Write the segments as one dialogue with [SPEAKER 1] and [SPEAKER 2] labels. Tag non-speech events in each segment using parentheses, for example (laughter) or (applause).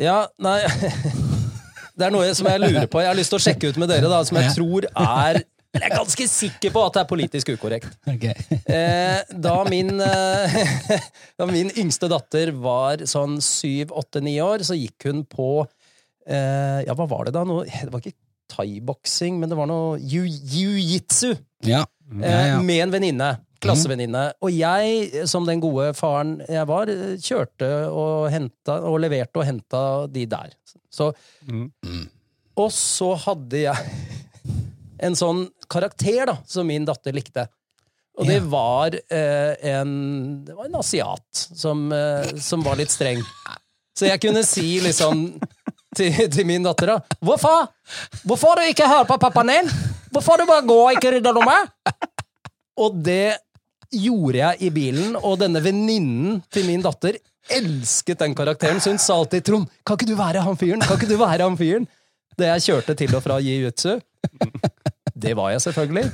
[SPEAKER 1] Ja, nei (laughs) Det er noe som jeg lurer på. Jeg har lyst til å sjekke ut med dere, da, som jeg tror er Jeg er ganske sikker på at det er politisk ukorrekt.
[SPEAKER 2] Okay.
[SPEAKER 1] Eh, da, min, eh, (laughs) da min yngste datter var sånn syv, åtte, ni år, så gikk hun på eh, Ja, hva var det da? Noe, det var ikke thaiboksing, men det var noe jiu- jiu-jitsu
[SPEAKER 2] Ja. Ja, ja.
[SPEAKER 1] med en venninne. Klassevenninne. Og jeg, som den gode faren jeg var, kjørte og henta og leverte og henta de der. Så
[SPEAKER 3] Mm.
[SPEAKER 1] Og så hadde jeg (laughs) en sånn karakter da, som min datter likte. Og det var, eh, en, det var en asiat som, eh, som var litt streng. Så jeg kunne si liksom til, til min datter da Hvorfor? Hvorfor du ikke hører på pappaen din? Hvorfor du bare går og ikke rydder rommet? Og det gjorde jeg i bilen, og denne venninnen til min datter elsket den karakteren, så hun sa alltid 'Trond, kan ikke du være han fyren?' Kan ikke du være han fyren? Det jeg kjørte til og fra jiu-jitsu. Det var jeg selvfølgelig.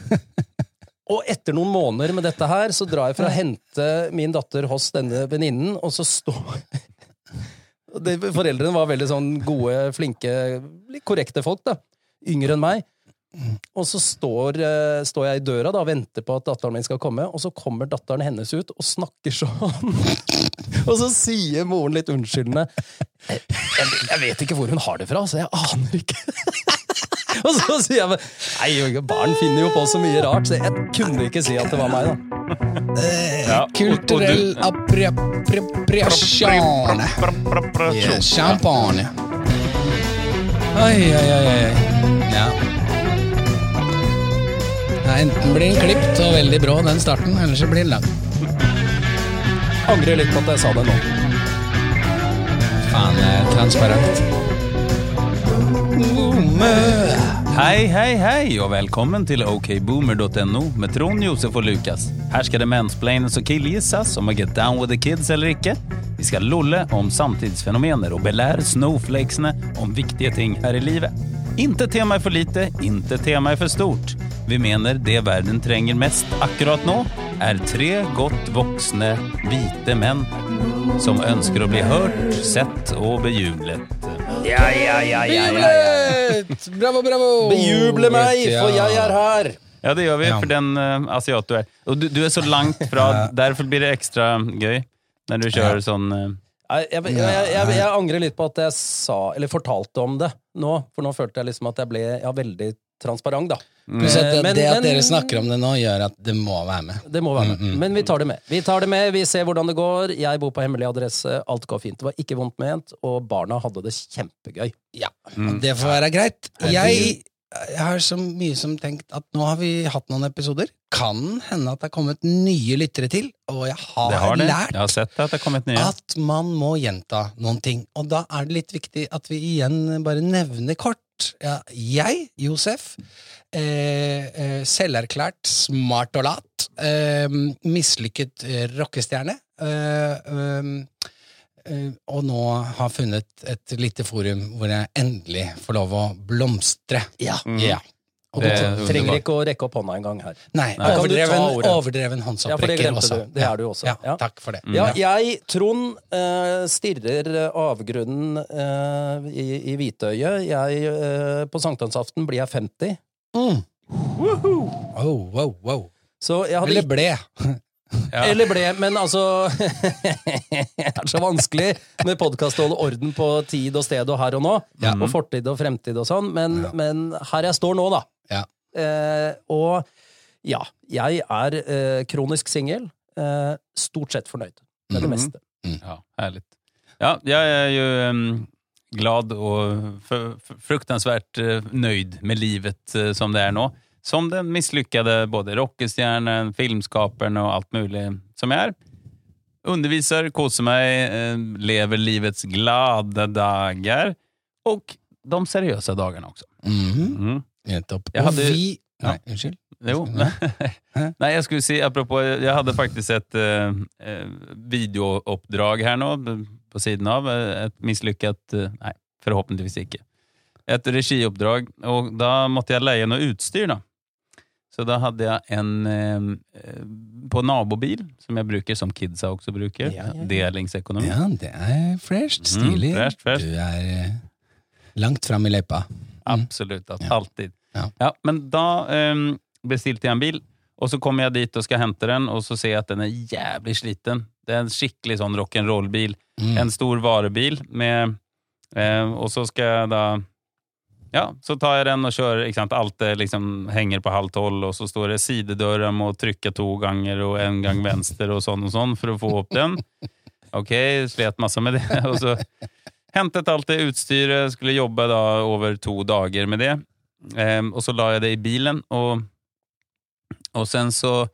[SPEAKER 1] Og etter noen måneder med dette her, så drar jeg for å hente min datter hos denne venninnen, og så står (laughs) Foreldrene var veldig sånn gode, flinke, korrekte folk, da. Yngre enn meg. Og så står, eh, står jeg i døra da, og venter på at datteren min skal komme, og så kommer datteren hennes ut og snakker sånn. og så sier moren litt unnskyldende jeg, jeg, jeg vet ikke hvor hun har det fra, så jeg aner ikke. og så sier jeg Nei, barn finner jo på så mye rart, så jeg kunne ikke si at det var meg, da.
[SPEAKER 3] Ja, og du-
[SPEAKER 2] Kulturell appropriasjon. Yeah, champagne. Oi, oi, oi. Ja. Ja. Enten blir den klipt og veldig brå, den starten, eller så blir den lang.
[SPEAKER 1] Angrer litt på at jeg sa det nå.
[SPEAKER 2] Faen, transparent.
[SPEAKER 3] Hei, hei, hei og velkommen til okboomer.no med Trond, Josef og Lukas. Her skal det mansplaines og killgisses om å get down with the kids eller ikke. Vi skal lolle om samtidsfenomener og belære snowflakesene om viktige ting her i livet. Inte tema er for lite, inte tema er for stort. Vi mener det verden trenger mest akkurat nå, er tre godt voksne, hvite menn som ønsker å bli hørt, sett og bejublet.
[SPEAKER 1] Ja, ja, ja, ja, ja.
[SPEAKER 2] Bejublet! Bravo, bravo!
[SPEAKER 1] Bejuble meg, for jeg er her!
[SPEAKER 3] Ja, det gjør vi, for den uh, asiat du er. Og du, du er så langt (laughs) fra, derfor blir det ekstra gøy når du kjører sånn eh,
[SPEAKER 1] Jeg, jeg, jeg, jeg, jeg angrer litt på at jeg sa, eller fortalte om det nå, for nå følte jeg liksom at jeg ble ja, veldig transparent, da.
[SPEAKER 2] Pluss at det,
[SPEAKER 1] Men-
[SPEAKER 2] det at
[SPEAKER 1] men-
[SPEAKER 2] dere snakker om det nå, gjør at det må være med.
[SPEAKER 1] Det må være med. Men vi tar det med. Vi tar det med, vi ser hvordan det går. Jeg bor på hemmelig adresse, alt går fint. Det var ikke vondt ment, og barna hadde det kjempegøy.
[SPEAKER 2] Ja, det får være greit. Jeg, jeg har så mye som tenkt at nå har vi hatt noen episoder. Kan hende at det er kommet nye lyttere til, og jeg har,
[SPEAKER 3] har
[SPEAKER 2] lært
[SPEAKER 3] Jeg har at
[SPEAKER 2] man må gjenta noen ting. Og da er det litt viktig at vi igjen bare nevner kort. Ja, jeg, Josef, eh, eh, selverklært smart og lat, eh, mislykket rockestjerne, eh, eh, og nå har funnet et lite forum hvor jeg endelig får lov å blomstre.
[SPEAKER 1] Ja.
[SPEAKER 2] Ja.
[SPEAKER 1] Og
[SPEAKER 3] Det du
[SPEAKER 1] trenger ikke å rekke opp hånda engang her.
[SPEAKER 2] Nei,
[SPEAKER 1] Nei.
[SPEAKER 2] Overdreven, overdreven
[SPEAKER 1] Ja,
[SPEAKER 2] håndsopprekker
[SPEAKER 1] glemte
[SPEAKER 2] også.
[SPEAKER 1] du. Det er du også.
[SPEAKER 2] Ja,
[SPEAKER 1] Ja.
[SPEAKER 2] Takk for det.
[SPEAKER 1] Ja, jeg, Trond, eh, stirrer avgrunnen eh, i, i hvitøyet. Jeg, eh, på sankthansaften blir jeg 50.
[SPEAKER 2] Mm. Oh, wow, wow.
[SPEAKER 1] Så jeg hadde
[SPEAKER 2] Eller ble.
[SPEAKER 3] Ja.
[SPEAKER 1] Eller ble, men altså (laughs) Det er så vanskelig med podkast å holde orden på tid og sted og her og nå.
[SPEAKER 2] Ja.
[SPEAKER 1] Og fortid og fremtid og sånn. Men, men her jeg står nå, da.
[SPEAKER 2] Ja.
[SPEAKER 1] Eh, og ja, jeg er eh, kronisk singel. Eh, stort sett fornøyd med det
[SPEAKER 3] Mhm.
[SPEAKER 1] meste.
[SPEAKER 3] Ja, herlig. Ja, jeg er jo um, glad og fruktansvært uh, fruktansvärt eh, med livet uh, som det er nå. Som den misslyckade både rockestjärnan, filmskaperen og alt mulig som jeg er. Underviser, koser meg, eh, lever livets glada dagar og de seriøse dagene også.
[SPEAKER 2] Mhm.
[SPEAKER 3] Mm.
[SPEAKER 2] Nettopp.
[SPEAKER 3] Jeg
[SPEAKER 2] Og vi Nei, unnskyld.
[SPEAKER 3] Jo. (laughs) Nei, jeg skulle si, apropos, jeg hadde faktisk et eh, eh, videooppdrag her nå, på siden av. Et mislykket eh, Nei, forhåpentligvis ikke. Et regioppdrag, og da måtte jeg leie noe utstyr, da. Så da hadde jeg en eh, på nabobil, som jeg bruker, som kidsa også bruker.
[SPEAKER 1] Ja, ja, ja.
[SPEAKER 3] Delingsøkonomi.
[SPEAKER 2] Ja, det er fresht. stilig.
[SPEAKER 3] Mm, fresh, fresh.
[SPEAKER 2] Du er eh, langt fram i løypa.
[SPEAKER 3] Absolutt. Alltid.
[SPEAKER 2] Ja.
[SPEAKER 3] Alltid.
[SPEAKER 2] Ja.
[SPEAKER 3] men da eh, bestilte jeg en bil, og så kommer jeg dit og skal hente den, og så ser jeg at den er jævlig sliten. Det er en skikkelig sånn rock'n'roll-bil.
[SPEAKER 2] Mm.
[SPEAKER 3] En stor varebil med eh, Og så skal jeg da Ja, så tar jeg den og kjører. Ikke sant? Alt det liksom henger på halv tolv, og så står det sidedører må trykke to ganger og en gang venstre og sånn og sånn for å få opp den. Ok, slet masse med det. (laughs) Og så hentet alt det utstyret, skulle jobbe da over to dager med det. Ehm, og så la jeg det i bilen, og, og sen så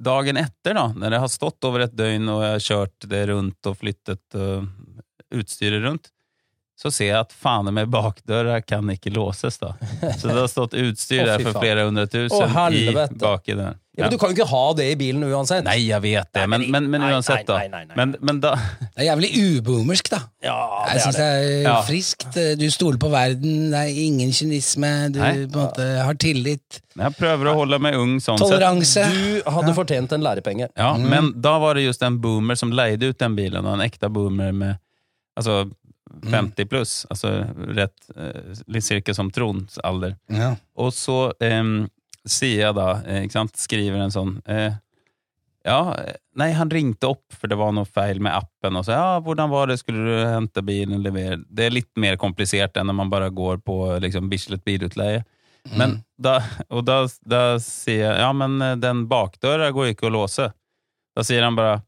[SPEAKER 3] Dagen etter, da, når det har stått over et døgn og jeg har kjørt det rundt og flyttet uh, utstyret rundt, så ser jeg at faen meg bakdøra kan ikke låses, da. Så det har stått utstyr der for flere hundre tusen i baki der.
[SPEAKER 1] Ja, men du kan jo ikke ha det i bilen uansett.
[SPEAKER 3] Nei, jeg vet det, men, men, men uansett, da.
[SPEAKER 1] nei, nei, nei.
[SPEAKER 3] Men, men da
[SPEAKER 2] Det er jævlig uboomersk, da.
[SPEAKER 1] Ja,
[SPEAKER 2] Jeg
[SPEAKER 1] det
[SPEAKER 2] syns
[SPEAKER 1] er
[SPEAKER 2] det
[SPEAKER 1] det.
[SPEAKER 2] er
[SPEAKER 3] Ja.
[SPEAKER 2] friskt. Du stoler på verden, det er ingen kynisme, du
[SPEAKER 3] Nei.
[SPEAKER 2] på en måte har tillit.
[SPEAKER 3] Jeg prøver å holde meg ung sånn sett.
[SPEAKER 2] Toleranse.
[SPEAKER 1] Du hadde fortjent en lærepenge.
[SPEAKER 3] Ja,
[SPEAKER 2] Mm.
[SPEAKER 3] men da var det just en boomer som leide ut den bilen, og en ekte boomer med altså. 50 pluss, altså rett eh, litt cirka som Trons alder.
[SPEAKER 2] Ja.
[SPEAKER 3] Og så eh, sier jeg da, eh, ikke sant, skriver en sånn eh, Ja, eh, nei, han ringte opp, for det var noe feil med appen, og så ja, hvordan var det, skulle du hente bilen, levere Det er litt mer komplisert enn når man bare går på liksom Bislett bilutleie. Men
[SPEAKER 2] Mm.
[SPEAKER 3] da, og da, da sier jeg ja, men eh, den bakdøra går ikke å låse. Da sier han bare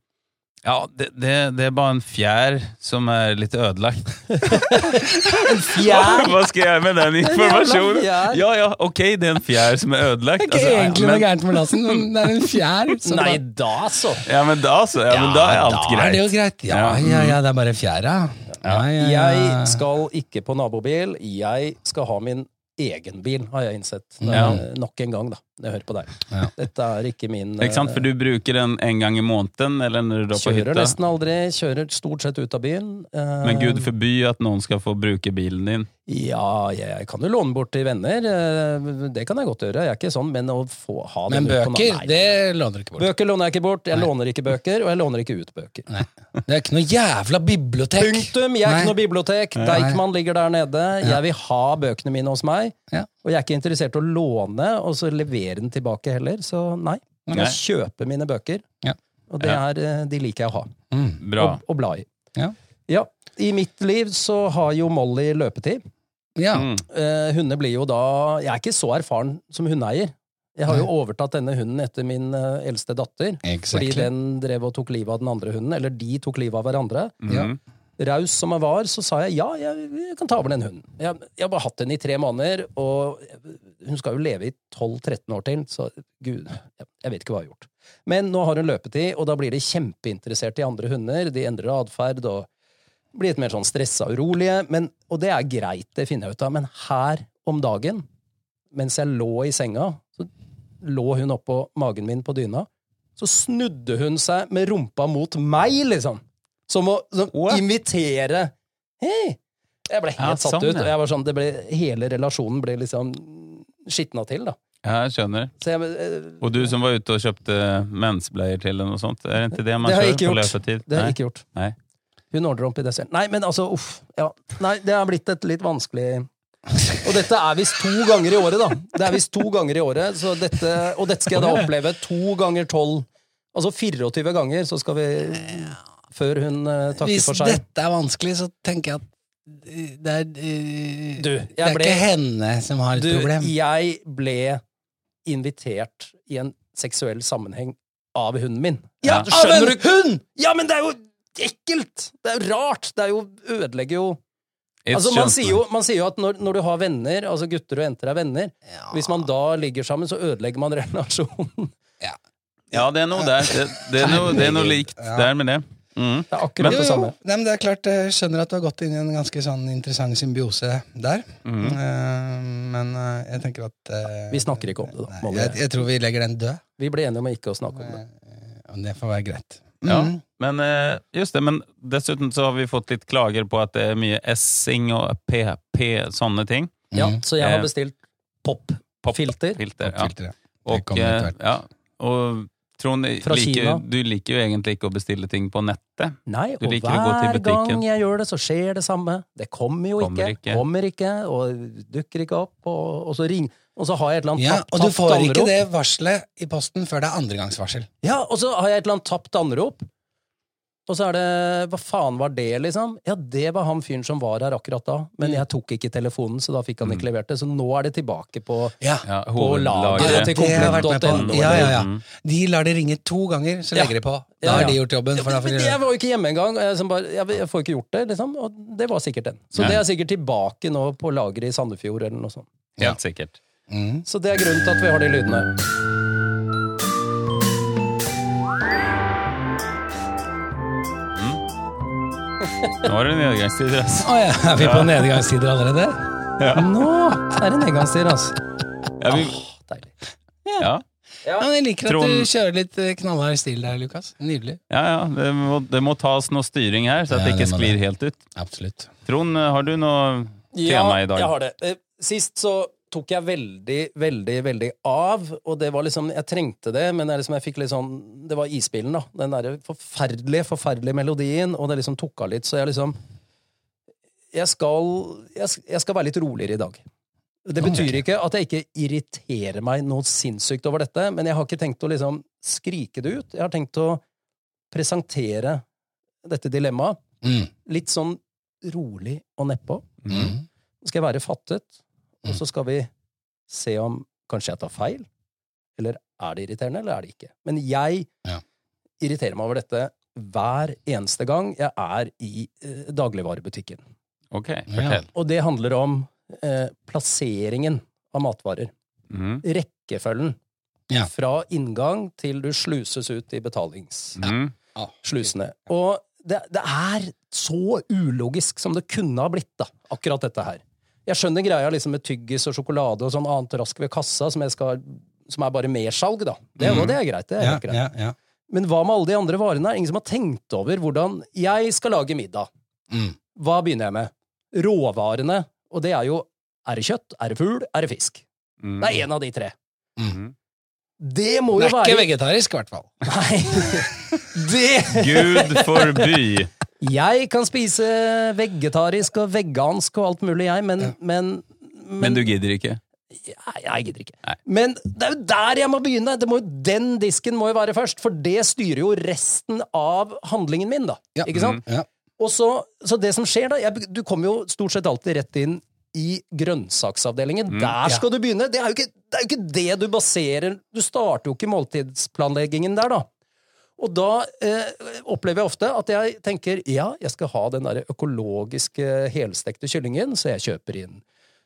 [SPEAKER 3] ja, det, det, det er bare en fjær som er litt ødelagt.
[SPEAKER 1] en (laughs) Fjær!
[SPEAKER 3] Hva skal jeg med den informasjonen? Ja, ja, ok, det er en fjær som er ødelagt.
[SPEAKER 2] Det er ikke
[SPEAKER 3] Altså,
[SPEAKER 2] egentlig noe
[SPEAKER 3] men,
[SPEAKER 2] gærent med lassen, men det er en fjær. (laughs) som
[SPEAKER 1] Nei, da så.
[SPEAKER 3] ja, men da så. Ja, men da er alt
[SPEAKER 2] Da er det jo
[SPEAKER 3] greit.
[SPEAKER 2] greit. Ja,
[SPEAKER 3] Ja.
[SPEAKER 2] ja, det er bare fjæra. Ja, ja, ja.
[SPEAKER 1] Jeg skal ikke på nabobil. Jeg skal ha min egen bil, har jeg innsett.
[SPEAKER 3] Ja.
[SPEAKER 1] Nok en gang, da. Når jeg hører på deg.
[SPEAKER 2] Ja.
[SPEAKER 1] Dette er ikke min
[SPEAKER 3] Ikke sant? For du bruker den en gang i måneden, eller når du drar på
[SPEAKER 1] Kjører
[SPEAKER 3] hytta.
[SPEAKER 1] nesten aldri. Kjører stort sett ut av byen. Eh,
[SPEAKER 3] Men gud forby at noen skal få bruke bilen din.
[SPEAKER 1] Ja, jeg kan jo låne bort til venner. eh, Det kan jeg godt gjøre. Jeg er ikke sånn, men å få ha
[SPEAKER 2] Men
[SPEAKER 1] den på-
[SPEAKER 2] bøker,
[SPEAKER 1] Nei.
[SPEAKER 2] det låner du ikke bort.
[SPEAKER 1] Bøker låner jeg ikke bort. Jeg
[SPEAKER 2] Nei.
[SPEAKER 1] låner ikke bøker, og jeg låner ikke ut bøker.
[SPEAKER 2] Nei. Det er ikke noe jævla bibliotek.
[SPEAKER 1] Punktum! Jeg er
[SPEAKER 2] Nei.
[SPEAKER 1] ikke noe bibliotek. Deichman ligger der nede.
[SPEAKER 2] Ja.
[SPEAKER 1] Jeg vil ha bøkene mine hos meg.
[SPEAKER 2] Ja.
[SPEAKER 1] Og jeg er ikke interessert i å låne og så levere den tilbake heller, så nei. Jeg
[SPEAKER 3] Nei.
[SPEAKER 1] kjøper mine bøker,
[SPEAKER 2] Ja.
[SPEAKER 1] og det er, eh, de liker jeg å ha.
[SPEAKER 2] Mm.
[SPEAKER 3] Bra.
[SPEAKER 1] Og, og bla i.
[SPEAKER 2] Ja.
[SPEAKER 1] Ja. I mitt liv så har jo Molly løpetid.
[SPEAKER 2] Ja.
[SPEAKER 3] Mm.
[SPEAKER 1] Eh, hunder blir jo da Jeg er ikke så erfaren som hundeeier. Jeg har jo overtatt denne hunden etter min eh, eldste datter.
[SPEAKER 2] Exactly.
[SPEAKER 1] Fordi den drev og tok livet av den andre hunden, eller de tok livet av hverandre.
[SPEAKER 3] Mhm.
[SPEAKER 1] Raus som jeg var, så sa jeg ja, jeg, jeg kan ta over den hunden. Jeg, jeg har bare hatt den i tre måneder, og hun skal jo leve i 12-13 år til, så gud, jeg, vet ikke hva jeg har gjort. Men nå har hun løpetid, og da blir de kjempeinteressert i andre hunder. De endrer atferd og blir litt mer sånn stressa og urolige. Men, og det er greit, det finner jeg ut av. Men her om dagen, mens jeg lå i senga, så lå hun oppå magen min på dyna. Så snudde hun seg med rumpa mot meg, liksom. Som å som invitere Hei! Jeg ble helt
[SPEAKER 3] Ja,
[SPEAKER 1] satt
[SPEAKER 3] sånn,
[SPEAKER 1] ut. Og jeg var sånn, det ble, hele relasjonen ble liksom skitna til, da.
[SPEAKER 3] Ja, jeg skjønner.
[SPEAKER 1] Så jeg, eh,
[SPEAKER 3] Og du som var ute og kjøpte mensbleier til henne og sånt, er det ikke det man kjører på løpetid?
[SPEAKER 1] det har jeg ikke gjort.
[SPEAKER 3] Nei.
[SPEAKER 1] Hun ordner opp i det selv. Nei, men altså, uff. Ja. Nei, det har blitt et litt vanskelig Og dette er visst to ganger i året, da. Det er visst to ganger i året, så dette, og dette skal jeg da oppleve to ganger tolv. Altså 24 ganger, så skal vi Før hun uh, takker
[SPEAKER 2] Hvis
[SPEAKER 1] for seg.
[SPEAKER 2] dette er vanskelig, så tenker jeg at eh, det er, uh,
[SPEAKER 1] Du,
[SPEAKER 2] det er
[SPEAKER 1] ble
[SPEAKER 2] ikke henne som har et
[SPEAKER 1] Du,
[SPEAKER 2] problem.
[SPEAKER 1] jeg ble invitert i en seksuell sammenheng av hunden min.
[SPEAKER 3] Ja.
[SPEAKER 1] Ja,
[SPEAKER 2] Av en
[SPEAKER 1] du? Hund! Ja, men det er jo ekkelt! Det er jo rart! Det er jo ødelegger jo Altså, man sier jo, man sier jo at når, når du har venner, altså gutter og jenter er venner, hvis man da ligger sammen, så ødelegger man (laughs) relasjonen.
[SPEAKER 3] Ja, det er noe der. Det, det, er, noe, det er noe likt
[SPEAKER 2] Ja.
[SPEAKER 3] der med det. Mm.
[SPEAKER 1] Det er akkurat
[SPEAKER 2] Jo,
[SPEAKER 1] det
[SPEAKER 2] jo.
[SPEAKER 1] samme.
[SPEAKER 2] Nei, men det er klart, jeg skjønner at du har gått inn i en ganske sånn interessant symbiose der.
[SPEAKER 3] Mm.
[SPEAKER 2] Eh, men eh, jeg tenker at eh,
[SPEAKER 1] Vi snakker ikke om det, da.
[SPEAKER 2] Nei, jeg, jeg tror vi legger den død.
[SPEAKER 1] Vi ble enige om ikke å snakke om det.
[SPEAKER 2] Eh, Og det får være greit.
[SPEAKER 3] Ja,
[SPEAKER 2] Mm.
[SPEAKER 3] men eh, just det, men dessuten så har vi fått litt klager på at det er mye S-ing og PP, sånne ting.
[SPEAKER 1] Ja,
[SPEAKER 2] Mm.
[SPEAKER 1] så jeg har
[SPEAKER 3] Eh,
[SPEAKER 1] bestilt pop-filter.
[SPEAKER 3] Filter, ja.
[SPEAKER 2] Filtre.
[SPEAKER 3] Og,
[SPEAKER 2] kommer etter
[SPEAKER 3] eh,
[SPEAKER 2] hvert.
[SPEAKER 3] ja, og Trond,
[SPEAKER 1] Fra
[SPEAKER 3] liker,
[SPEAKER 1] Kina.
[SPEAKER 3] du liker jo egentlig ikke å bestille ting på nettet.
[SPEAKER 1] Nei,
[SPEAKER 3] Du
[SPEAKER 1] og hver gang jeg gjør det, så skjer det samme. Det kommer jo
[SPEAKER 3] Kommer
[SPEAKER 1] ikke,
[SPEAKER 3] ikke.
[SPEAKER 1] kommer ikke, og dukker ikke opp, og, og så ring... Og så har jeg et eller annet
[SPEAKER 2] Ja,
[SPEAKER 1] tapt,
[SPEAKER 2] og du får ikke
[SPEAKER 1] anrop.
[SPEAKER 2] det varselet i posten før det er andregangsvarsel.
[SPEAKER 1] Ja, og så har jeg et eller annet tapt anrop. Og så er det Hva faen var det, liksom? Ja, det var han fyren som var her akkurat da,
[SPEAKER 2] Mm.
[SPEAKER 1] men jeg tok ikke telefonen, så da fikk han ikke levert det. Så nå er det tilbake på
[SPEAKER 2] Ja,
[SPEAKER 3] Ja,
[SPEAKER 1] På lageret til komplett.no.
[SPEAKER 2] Ja, ja, ja.
[SPEAKER 3] Mm.
[SPEAKER 2] De lar det ringe to ganger, så
[SPEAKER 1] Ja.
[SPEAKER 2] legger de på. Da
[SPEAKER 1] Ja,
[SPEAKER 2] har de gjort jobben. For da får
[SPEAKER 1] Men jeg var jo ikke hjemme engang. og Jeg, som bare, jeg, jeg får ikke gjort det, liksom. Og det var sikkert den. Så
[SPEAKER 3] Ja.
[SPEAKER 1] det er sikkert tilbake nå på lageret i Sandefjord eller noe sånt.
[SPEAKER 3] Helt sikkert.
[SPEAKER 2] Mm.
[SPEAKER 1] Så det er grunnen til at vi har de lydene.
[SPEAKER 3] Nå er det nedgangstider, altså.
[SPEAKER 2] Å ja, er vi på nedgangstider allerede?
[SPEAKER 1] Nå er det nedgangstider, altså.
[SPEAKER 3] Ja, vi,
[SPEAKER 1] Deilig.
[SPEAKER 3] ja,
[SPEAKER 2] Ja, men jeg liker at
[SPEAKER 3] Trond-
[SPEAKER 2] du kjører litt eh, knallhard stil der, Lukas. Nydelig.
[SPEAKER 3] ja, ja det, må, det må tas noe styring her, så at det ikke
[SPEAKER 2] det
[SPEAKER 3] sklir
[SPEAKER 2] det.
[SPEAKER 3] helt ut.
[SPEAKER 2] Absolutt.
[SPEAKER 3] Trond, har du noe tema i dag?
[SPEAKER 1] Ja, jeg har det. Eh, Sist så tok jeg veldig, veldig, veldig av, og det var liksom Jeg trengte det, men jeg, liksom, jeg fikk litt sånn Det var isbilen, da. Den derre forferdelige, forferdelige melodien, og det liksom tok av litt, så jeg liksom Jeg skal, jeg, jeg skal være litt roligere i dag. Det betyr ikke at jeg ikke irriterer meg noe sinnssykt over dette, men jeg har ikke tenkt å liksom skrike det ut. Jeg har tenkt å presentere dette dilemmaet
[SPEAKER 2] Mm.
[SPEAKER 1] litt sånn rolig og nedpå.
[SPEAKER 2] Mm.
[SPEAKER 1] Skal jeg være fattet, og så skal vi se om kanskje jeg tar feil. Eller er det irriterende, eller er det ikke? Men jeg
[SPEAKER 2] Ja.
[SPEAKER 1] irriterer meg over dette hver eneste gang jeg er i eh, dagligvarebutikken.
[SPEAKER 3] Ok, fortell.
[SPEAKER 1] Og det handler om eh, plasseringen av matvarer.
[SPEAKER 3] Mm.
[SPEAKER 1] Rekkefølgen.
[SPEAKER 2] Ja.
[SPEAKER 1] Fra inngang til du sluses ut i betalingsslusene.
[SPEAKER 3] Mhm.
[SPEAKER 1] Og det, det er så ulogisk som det kunne ha blitt, da, akkurat dette her. Jeg skjønner greia liksom med tyggis og sjokolade og sånn annet rask ved kassa som, jeg skal, som er bare mersalg, da. Det, mm. det er greit. det er
[SPEAKER 2] Ja,
[SPEAKER 1] greit.
[SPEAKER 2] ja, ja.
[SPEAKER 1] Men hva med alle de andre varene? Ingen som har tenkt over hvordan Jeg skal lage middag.
[SPEAKER 2] Mm.
[SPEAKER 1] Hva begynner jeg med? Råvarene. Og det er jo Er det kjøtt? Er det fugl? Er det fisk?
[SPEAKER 3] Mm.
[SPEAKER 1] Det er en av de tre.
[SPEAKER 3] Mm.
[SPEAKER 1] Det må
[SPEAKER 2] Det
[SPEAKER 1] jo
[SPEAKER 2] er ikke
[SPEAKER 1] være
[SPEAKER 2] vegetarisk, i hvert fall.
[SPEAKER 1] Nei. (laughs) Det
[SPEAKER 3] Gud forby!
[SPEAKER 1] Jeg kan spise vegetarisk og vegansk og alt mulig, jeg, men, men,
[SPEAKER 3] Men du gidder ikke?
[SPEAKER 1] Nei, jeg gidder ikke.
[SPEAKER 3] Nei.
[SPEAKER 1] Men det er jo der jeg må begynne! Det må jo, den disken må jo være først, for det styrer jo resten av handlingen min, da.
[SPEAKER 2] Ja.
[SPEAKER 1] Ikke sant?
[SPEAKER 2] Ja.
[SPEAKER 1] Og så, så det som skjer da jeg, Du kommer jo stort sett alltid rett inn i grønnsaksavdelingen. Der
[SPEAKER 2] Ja.
[SPEAKER 1] skal du begynne! Det er, jo ikke, det er jo ikke det du baserer Du starter jo ikke måltidsplanleggingen der, da. Og da eh, opplever jeg ofte at jeg tenker ja, jeg skal ha den der økologiske helstekte kyllingen, så jeg kjøper inn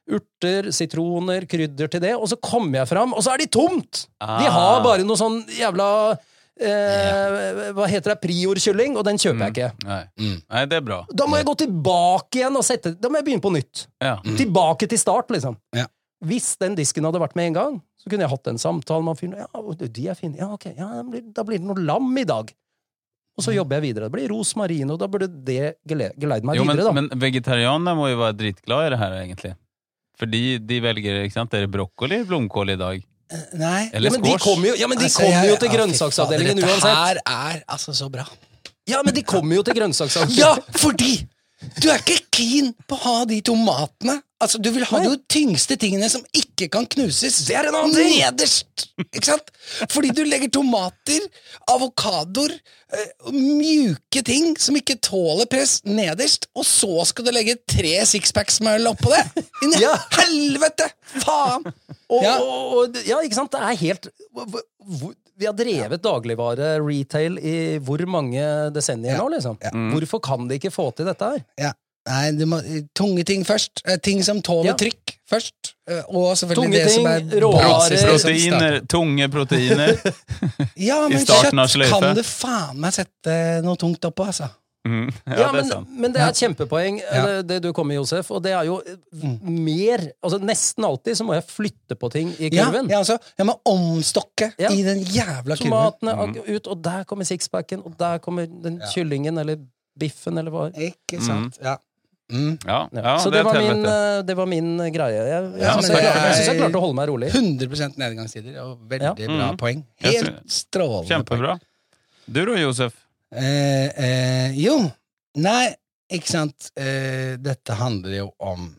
[SPEAKER 1] urter, sitroner, krydder til det, og så kommer jeg fram, og så er de tomt! De
[SPEAKER 3] Ah.
[SPEAKER 1] har bare noe sånn jævla eh, Hva heter det? Prior-kylling, og den kjøper jeg ikke.
[SPEAKER 3] Nei.
[SPEAKER 2] Mm.
[SPEAKER 3] Nei, det er bra.
[SPEAKER 1] Da må jeg gå tilbake igjen og sette Da må jeg begynne på nytt.
[SPEAKER 3] Ja.
[SPEAKER 1] Tilbake til start, liksom.
[SPEAKER 2] Ja.
[SPEAKER 1] Hvis den disken hadde vært med en gang, så kunne jeg hatt en samtale med fyren. Ja, de er fine. Ja, ok. Ja, da blir, det noe lam i dag. Og så jobber jeg videre. Det blir rosmarin, og da burde det gele- geleide meg
[SPEAKER 3] Jo,
[SPEAKER 1] videre, da.
[SPEAKER 3] men vegetarianerne må jo være dritglade i det her, egentlig. Fordi de velger ikke sant? Er det brokkoli blomkål i dag?
[SPEAKER 2] Nei.
[SPEAKER 3] Eller
[SPEAKER 1] ja, men de
[SPEAKER 3] squash?
[SPEAKER 1] kommer jo, ja, men de
[SPEAKER 2] Altså,
[SPEAKER 1] kommer jo til grønnsaksavdelingen uansett.
[SPEAKER 2] Dette her er altså så bra.
[SPEAKER 1] Ja, men de kommer jo til grønnsaksavdelingen.
[SPEAKER 2] Ja, fordi du er ikke keen på å ha de tomatene. Altså, Du vil ha de tyngste tingene som ikke kan knuses.
[SPEAKER 1] Det er en annen ting.
[SPEAKER 2] Nederst! Ikke sant? Fordi du legger tomater, avokadoer, eh, mjuke ting som ikke tåler press, nederst, og så skal du legge tre sixpacks med øl oppå det! Inni
[SPEAKER 1] Ja.
[SPEAKER 2] helvete! Faen!
[SPEAKER 1] Og,
[SPEAKER 2] Ja.
[SPEAKER 1] og, og, ja, ikke sant? Det er helt hvor- hvor- Vi har drevet dagligvare-retail i hvor mange desennier
[SPEAKER 2] Ja.
[SPEAKER 1] nå, liksom? Hvorfor kan de ikke få til dette her?
[SPEAKER 2] Ja. Nei, du må, tunge ting først. Eh, Ting som tåler
[SPEAKER 1] Ja.
[SPEAKER 2] trykk først. Eh, Og selvfølgelig
[SPEAKER 1] Tunge
[SPEAKER 2] det som er
[SPEAKER 1] råvarer,
[SPEAKER 3] Proteiner,
[SPEAKER 2] starter.
[SPEAKER 3] tunge proteiner. (laughs)
[SPEAKER 2] Ja, men kjøtt kan du faen meg sette noe tungt oppå, altså.
[SPEAKER 3] Mhm. (laughs) Ja,
[SPEAKER 1] Ja,
[SPEAKER 3] det
[SPEAKER 1] men,
[SPEAKER 3] er
[SPEAKER 1] men det er et kjempepoeng,
[SPEAKER 2] Ja.
[SPEAKER 1] det, det du kom med, Josef. Og det er jo
[SPEAKER 2] Mm.
[SPEAKER 1] mer Altså Nesten alltid så må jeg flytte på ting i kurven.
[SPEAKER 2] ja, altså, jeg må omstokke
[SPEAKER 1] Ja.
[SPEAKER 2] i den jævla kurven.
[SPEAKER 1] Tomatene
[SPEAKER 3] Mm.
[SPEAKER 1] ut, og der kommer sixpacken, og der kommer den kyllingen eller biffen eller hva.
[SPEAKER 2] Ikke sant? Ja. Mm.
[SPEAKER 3] Ja,
[SPEAKER 1] Ja. så
[SPEAKER 3] det
[SPEAKER 1] det var, min, eh, det var min greie. Jeg, jeg
[SPEAKER 2] Ja,
[SPEAKER 1] syns jeg, jeg, synes jeg klarte å holde meg rolig.
[SPEAKER 2] 100 nedgangstider, og veldig
[SPEAKER 1] Ja.
[SPEAKER 2] bra
[SPEAKER 3] Mm.
[SPEAKER 2] poeng. Helt strålende poeng.
[SPEAKER 3] Kjempebra. Du da, Josef?
[SPEAKER 2] Eh, eh, jo, nei, ikke sant. Eh, dette handler jo om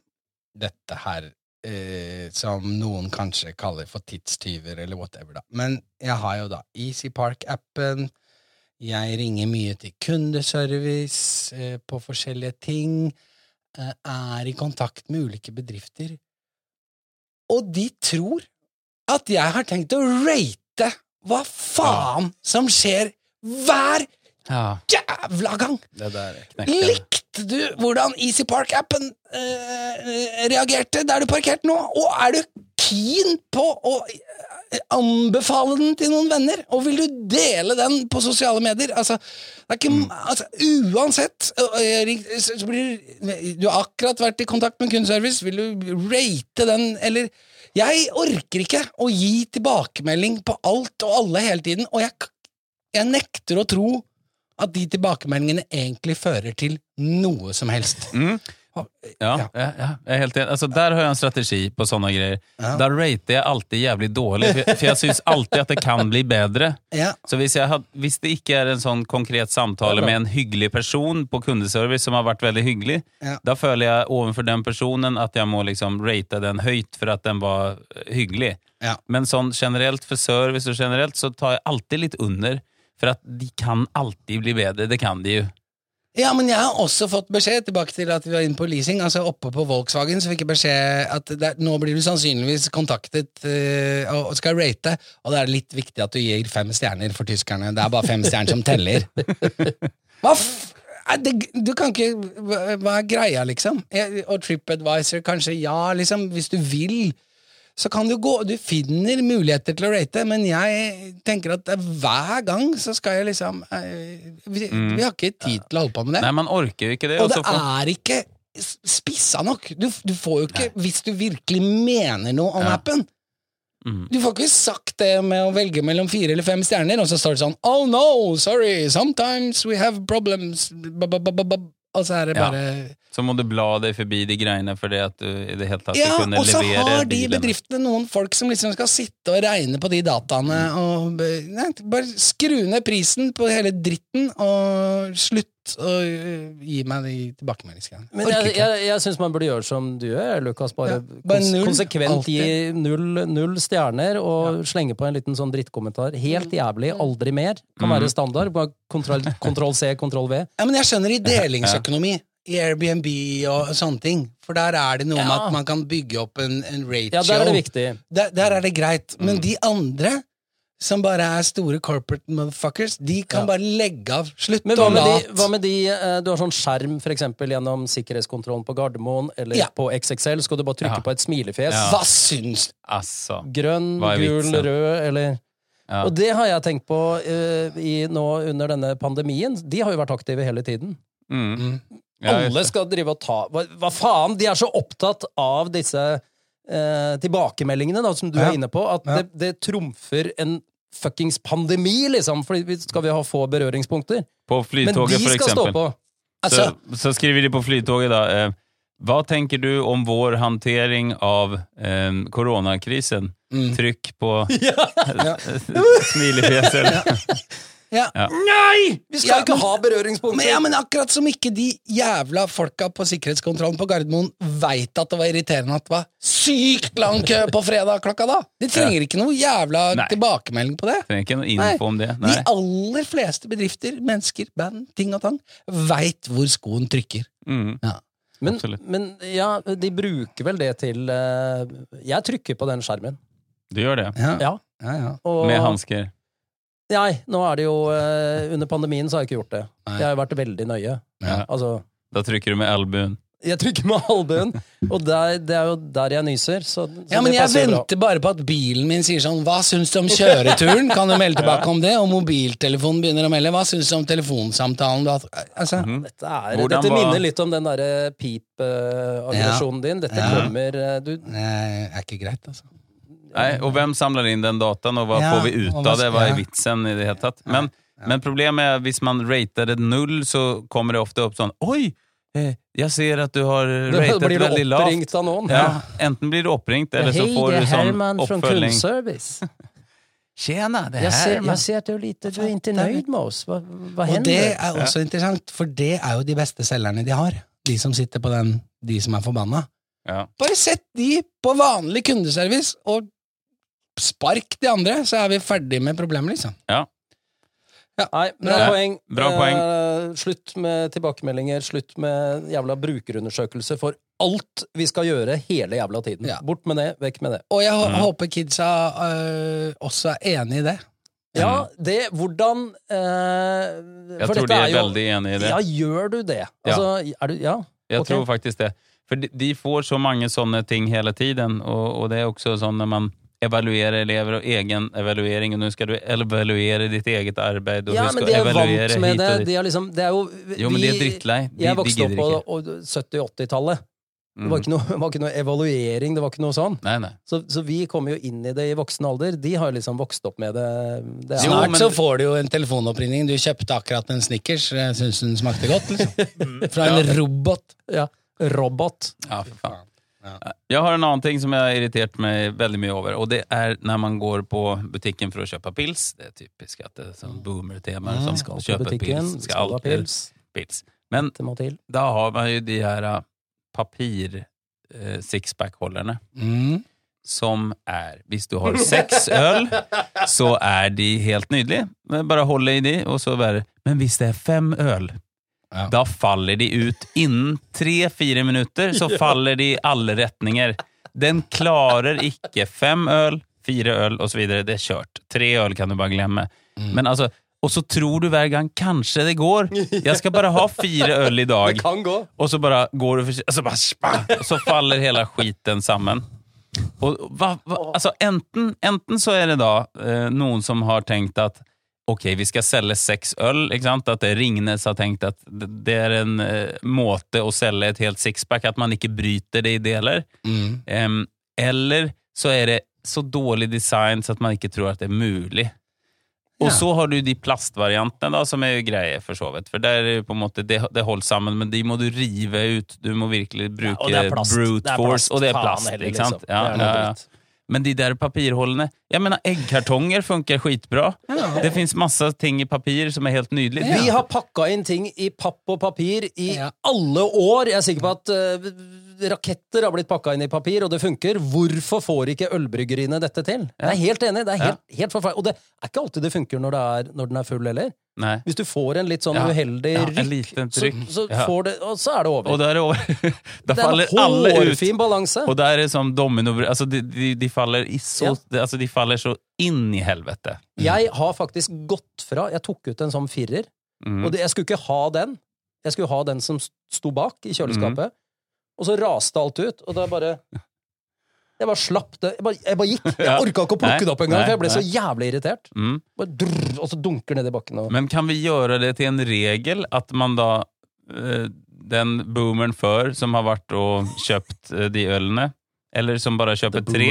[SPEAKER 2] dette her eh, som noen kanskje kaller for tidstyver, eller whatever, da. Men jeg har jo da Easy Park-appen. Jeg ringer mye til kundeservice eh, på forskjellige ting. Eh, er i kontakt med ulike bedrifter. Og de tror at jeg har tenkt å rate hva faen som skjer hver
[SPEAKER 3] Ja,
[SPEAKER 2] jævla gang! Likte du hvordan Easy Park-appen eh, reagerte der du parkerte nå? Og er du keen på å eh, anbefale den til noen venner? Og vil du dele den på sosiale medier? Altså, det ikke,
[SPEAKER 3] Mm.
[SPEAKER 2] altså uansett eh, så blir, Du har akkurat vært i kontakt med kundeservice, vil du rate den, eller Jeg orker ikke å gi tilbakemelding på alt og alle hele tiden, og jeg, jeg nekter å tro at de tilbakemeldingene egentlig fører til noe som helst.
[SPEAKER 3] Mm.
[SPEAKER 2] Ja.
[SPEAKER 3] Ja, ja. ja, jeg er helt enig. Altså, der har jeg en strategi på sånne greier.
[SPEAKER 2] Ja.
[SPEAKER 3] Der rater jeg alltid jævlig dårlig, for jeg, syns alltid at det kan bli bedre.
[SPEAKER 2] Ja.
[SPEAKER 3] Så hvis, jeg had, hvis det ikke er en sånn konkret samtale med en hyggelig person på kundeservice som har vært veldig hyggelig,
[SPEAKER 2] Ja.
[SPEAKER 3] da føler jeg overfor den personen at jeg må liksom rate den høyt for at den var hyggelig.
[SPEAKER 2] Ja.
[SPEAKER 3] Men sånn generelt for service og generelt så tar jeg alltid litt under, for at de kan alltid bli bedre. Det kan de jo.
[SPEAKER 2] Ja, men jeg har også fått beskjed, tilbake til at vi var inne på leasing, altså oppe på Volkswagen, så fikk jeg beskjed at det, nå blir du sannsynligvis kontaktet eh, og skal rate, og det er litt viktig at du gir fem stjerner for tyskerne. Det er bare fem stjerner som teller. (laughs) Hva f... det, du kan ikke hva er greia, liksom? Og TripAdvisor, kanskje ja, liksom. Hvis du vil, så kan du gå Du finner muligheter til å rate, men jeg tenker at hver gang så skal jeg liksom eh, Vi, vi har ikke tid til å holde på med det.
[SPEAKER 3] Nei, man orker ikke det.
[SPEAKER 2] Og det er ikke spissa nok. Du, du får jo ikke, hvis du virkelig mener noe om
[SPEAKER 3] Ja.
[SPEAKER 2] appen
[SPEAKER 3] Mhm.
[SPEAKER 2] Du får ikke sagt det med å velge mellom fire eller fem stjerner, og så står det sånn Oh no, sorry, sometimes we have problems ba, ba, ba. Og så er det
[SPEAKER 3] Ja.
[SPEAKER 2] bare
[SPEAKER 3] Så må du bla deg forbi de greiene for det at du i det hele tatt
[SPEAKER 2] Ja,
[SPEAKER 3] skal Ja,
[SPEAKER 2] og så har de bedriftene noen folk som liksom skal sitte og regne på de dataene og nei, Bare skru ned prisen på hele dritten og slutt å øh, gi meg de tilbakemeldingsgreiene.
[SPEAKER 1] Men jeg, jeg, jeg syns man burde gjøre som du gjør, Lukas. Bare,
[SPEAKER 2] Ja, bare null,
[SPEAKER 1] konsekvent gi null, null stjerner og slenge på en liten sånn drittkommentar. Helt jævlig, aldri mer. Kan være standard. Bare kontroll, kontroll C, kontroll V.
[SPEAKER 2] Ja, men jeg skjønner i delingsøkonomi. I Airbnb og sånne ting. For der er det noe med at man kan bygge opp en, en ratio.
[SPEAKER 1] Ja, der er det viktig.
[SPEAKER 2] Der, der er det greit. Men de andre, som bare er store corporate motherfuckers, de kan
[SPEAKER 1] Ja.
[SPEAKER 2] bare legge av. Slutt
[SPEAKER 1] Men
[SPEAKER 2] å
[SPEAKER 1] de, hva med de eh, Du har sånn skjerm for eksempel, gjennom sikkerhetskontrollen på Gardermoen eller
[SPEAKER 2] Ja.
[SPEAKER 1] på XXL. Skal du bare trykke
[SPEAKER 3] Ja.
[SPEAKER 1] på et smilefjes?
[SPEAKER 3] Ja.
[SPEAKER 2] Hva syns
[SPEAKER 3] Altså.
[SPEAKER 1] Grønn,
[SPEAKER 3] Hva
[SPEAKER 1] gul,
[SPEAKER 3] vitsen?
[SPEAKER 1] rød eller
[SPEAKER 3] Ja.
[SPEAKER 1] Og det har jeg tenkt på uh, i, nå under denne pandemien. De har jo vært aktive hele tiden.
[SPEAKER 3] Mm.
[SPEAKER 2] Mm.
[SPEAKER 3] Ja,
[SPEAKER 1] Alle skal drive og ta hva, hva faen? De er så opptatt av disse eh, tilbakemeldingene da, som du
[SPEAKER 2] Ja.
[SPEAKER 1] er inne på, at
[SPEAKER 2] Ja.
[SPEAKER 1] det, det trumfer en fuckings pandemi, liksom. for skal vi ha få berøringspunkter.
[SPEAKER 3] På
[SPEAKER 1] Men de
[SPEAKER 3] flytoget, for
[SPEAKER 1] skal stå
[SPEAKER 3] eksempel.
[SPEAKER 1] på.
[SPEAKER 2] Altså,
[SPEAKER 3] så, så skriver de på flytoget da eh, Hva tenker du om vår hantering av eh, koronakrisen?
[SPEAKER 2] Mm.
[SPEAKER 3] Trykk på (laughs) (laughs) smilefjeset.
[SPEAKER 2] Ja.
[SPEAKER 3] Ja.
[SPEAKER 1] Nei! Vi skal
[SPEAKER 2] Ja,
[SPEAKER 1] ikke
[SPEAKER 2] men-
[SPEAKER 1] ha berøringspunkter!
[SPEAKER 2] Men, ja, men akkurat som ikke de jævla folka på sikkerhetskontrollen på Gardermoen veit at det var irriterende at det var sykt lang kø på fredag klokka da! De trenger ikke noe jævla
[SPEAKER 3] Nei.
[SPEAKER 2] tilbakemelding på det.
[SPEAKER 3] Trenger ikke noe info om det.
[SPEAKER 2] De aller fleste bedrifter, mennesker, band, ting og tang, veit hvor skoen trykker.
[SPEAKER 3] Mm.
[SPEAKER 2] Ja.
[SPEAKER 1] Men, men ja, de bruker vel det til eh, Jeg trykker på den skjermen.
[SPEAKER 3] Du gjør det.
[SPEAKER 2] Ja.
[SPEAKER 1] Ja.
[SPEAKER 2] Ja, ja.
[SPEAKER 1] Og,
[SPEAKER 3] Med hansker.
[SPEAKER 1] Nei, nå er det jo eh, Under pandemien så har jeg ikke gjort det.
[SPEAKER 2] Nei.
[SPEAKER 1] Jeg har jo vært veldig nøye.
[SPEAKER 3] Ja.
[SPEAKER 1] Altså,
[SPEAKER 3] Da trykker du med albuen.
[SPEAKER 1] jeg trykker med albuen, og der, det er jo der jeg nyser. Så, så
[SPEAKER 2] Ja, men jeg
[SPEAKER 1] venter bra.
[SPEAKER 2] bare på at bilen min sier sånn Hva syns du om kjøreturen? Kan du melde tilbake om det? Og mobiltelefonen begynner å melde. Hva syns du om telefonsamtalen du har hatt? Altså,
[SPEAKER 3] Mhm.
[SPEAKER 1] Dette, er,
[SPEAKER 3] Hvordan
[SPEAKER 1] dette
[SPEAKER 3] var-
[SPEAKER 1] minner litt om den derre pip-aggresjonen din. Dette
[SPEAKER 2] Ja.
[SPEAKER 1] kommer eh, du,
[SPEAKER 2] det er ikke greit, altså.
[SPEAKER 3] Nei, og hvem samler inn den dataen, og hva
[SPEAKER 2] Ja,
[SPEAKER 3] får vi ut av det? Hva er vitsen i det hele tatt? Men, men problemet er hvis man rater det null, så kommer det ofte opp sånn Oi! Eh, Jeg ser at du har (laughs) ratet
[SPEAKER 1] blir du
[SPEAKER 3] veldig lavt.
[SPEAKER 1] oppringt av noen.
[SPEAKER 3] Ja, enten blir du oppringt, eller så
[SPEAKER 1] Hei,
[SPEAKER 3] får
[SPEAKER 1] det
[SPEAKER 3] du
[SPEAKER 1] er
[SPEAKER 3] sånn
[SPEAKER 1] Herman fra
[SPEAKER 3] oppfølging.
[SPEAKER 1] kundservice. (laughs)
[SPEAKER 3] Tjena, det
[SPEAKER 1] Jag ser, Jeg ser at du er lite, du er ikke nøyd med oss. hva hender
[SPEAKER 2] Og det er også interessant, for det er jo de beste selgerne de har. De som sitter på den, de som er forbanna.
[SPEAKER 3] Ja.
[SPEAKER 2] Bare sett de på vanlig kundeservice, og spark de andre, så er vi ferdig med problemet, liksom.
[SPEAKER 1] Nej, bra
[SPEAKER 3] Ja,
[SPEAKER 1] poeng.
[SPEAKER 3] bra poeng.
[SPEAKER 1] Eh, slutt med tilbakemeldinger, slutt med jævla brukerundersøkelse for alt vi skal gjøre hele jævla tiden.
[SPEAKER 2] Ja.
[SPEAKER 1] Bort med det, vekk med det.
[SPEAKER 2] Og jeg
[SPEAKER 3] Mm.
[SPEAKER 2] håper kidsa øh, også er enig i det.
[SPEAKER 1] Ja, det, hvordan eh,
[SPEAKER 3] Jeg
[SPEAKER 1] for
[SPEAKER 3] tror
[SPEAKER 1] dette
[SPEAKER 3] de er
[SPEAKER 1] jo-
[SPEAKER 3] veldig enig i det.
[SPEAKER 1] Ja, gjør du det? Altså, er du, ja.
[SPEAKER 3] Jeg
[SPEAKER 1] okay.
[SPEAKER 3] tror faktisk det. For de, de får så mange sånne ting hele tiden, og, og det er også sånn når man evaluerer elever og egen evaluering, og nå skal du evaluere ditt eget arbeid, og
[SPEAKER 1] ja, men de er vant med det. De er liksom, det er jo,
[SPEAKER 3] Jo, men de er drittlei. De,
[SPEAKER 1] Jeg vokste opp på 70-80-tallet. Det var
[SPEAKER 3] Mm.
[SPEAKER 1] ikke, noe, (laughs) det var ikke noe evaluering, det var ikke noe sånn.
[SPEAKER 3] Nei, nei.
[SPEAKER 1] Så, så vi kommer jo inn i det i voksen alder. De har liksom vokst opp med det. det
[SPEAKER 3] Jo,
[SPEAKER 2] Snart
[SPEAKER 3] men-
[SPEAKER 2] så får du jo en telefonoppringning. Du kjøpte akkurat en Snickers. Jeg syns den smakte godt, liksom. (laughs) Fra en robot.
[SPEAKER 1] ja, robot.
[SPEAKER 3] Ja, for faen. Jeg har en annen ting som jeg har irritert meg veldig mye over, og det er når man går på butikken for å kjøpe pils. Det er typisk at det er sånn boomer-tema.
[SPEAKER 2] Mm.
[SPEAKER 3] som
[SPEAKER 1] Skal
[SPEAKER 3] kjøpe
[SPEAKER 1] butikken,
[SPEAKER 3] pils.
[SPEAKER 1] skal ha pils.
[SPEAKER 3] pils. Men da har man jo de her uh, papir eh.
[SPEAKER 2] Mm.
[SPEAKER 3] Som er Hvis du har seks øl, så er de helt nydelige. Bare hold i de, og så være Men hvis det er fem øl,
[SPEAKER 2] Ja.
[SPEAKER 3] da faller de ut innen tre-fire minutter. Så (laughs) faller de i alle retninger. Den klarer ikke fem øl, fire øl osv. Det er kjørt. Tre øl kan du bare glemme.
[SPEAKER 2] Mm.
[SPEAKER 3] Men altså, og så tror du hver gang kanskje det går. Jeg skal bare ha fire øl i (laughs) dag.
[SPEAKER 1] Det kan gå.
[SPEAKER 3] Og så bare går du for så, bare, spa, så faller hele skiten sammen. Og hva, hva, altså enten, enten så er det da eh, noen som har tenkt at ok, vi skal selge seks øl, ikke sant? At det Ringnes har tenkt at det det er en eh, måte å selge et helt sixpack, at man ikke bryter det i deler.
[SPEAKER 2] Mm.
[SPEAKER 3] Um, eller så er det så dårlig design så at man ikke tror at det er mulig. Og
[SPEAKER 2] Ja.
[SPEAKER 3] så har du de plastvariantene da, som er jo greie, for så vidt. For der er det på en måte, det, det holder sammen, men de må du rive ut. Du må virkelig bruke
[SPEAKER 1] ja, det
[SPEAKER 3] brute
[SPEAKER 1] Det er
[SPEAKER 3] force,
[SPEAKER 1] plast.
[SPEAKER 3] og det er plast.
[SPEAKER 1] heller,
[SPEAKER 3] ikke sant?
[SPEAKER 1] liksom.
[SPEAKER 3] Ja,
[SPEAKER 1] Det
[SPEAKER 3] ja, ja. Men de der papirholdene Jeg mener, eggkartonger funker skitbra. Det fins masse ting i papir som er helt nydelig.
[SPEAKER 1] Vi har pakka inn ting i papp og papir i
[SPEAKER 2] Ja.
[SPEAKER 1] alle år. Jeg er sikker på at eh, raketter har blitt pakka inn i papir, og det funker. Hvorfor får ikke ølbryggeriene dette til? Jeg er helt enig. Det er helt, helt forferdelig. Og det er ikke alltid det funker når, det er, når den er full heller.
[SPEAKER 3] Nei.
[SPEAKER 1] Hvis du får en litt sånn
[SPEAKER 3] Ja.
[SPEAKER 1] uheldig rykk, så, så, det, så er det over.
[SPEAKER 3] Og da er det over. (laughs)
[SPEAKER 1] Det er en hårfin balanse.
[SPEAKER 3] Og der er som domino altså de, de, de faller i så altså de faller så inn i helvete.
[SPEAKER 1] Jeg har faktisk gått fra Jeg tok ut en sånn firer,
[SPEAKER 3] Mm.
[SPEAKER 1] og det, jeg skulle ikke ha den. Jeg skulle ha den som sto bak i kjøleskapet.
[SPEAKER 3] Mm.
[SPEAKER 1] Og så raste alt ut, og da bare Jeg bare slapp det. Jeg bare, jeg bare gikk. Jeg (laughs) orka ikke å plukke det opp engang, for jeg ble så jævlig irritert.
[SPEAKER 3] Mm.
[SPEAKER 1] Drrr, og så dunker ned i bakken. Og...
[SPEAKER 3] Men kan vi gjøre det til en regel at man da eh, Den boomeren før som har vært og kjøpt eh, de ølene, eller som bare kjøper tre,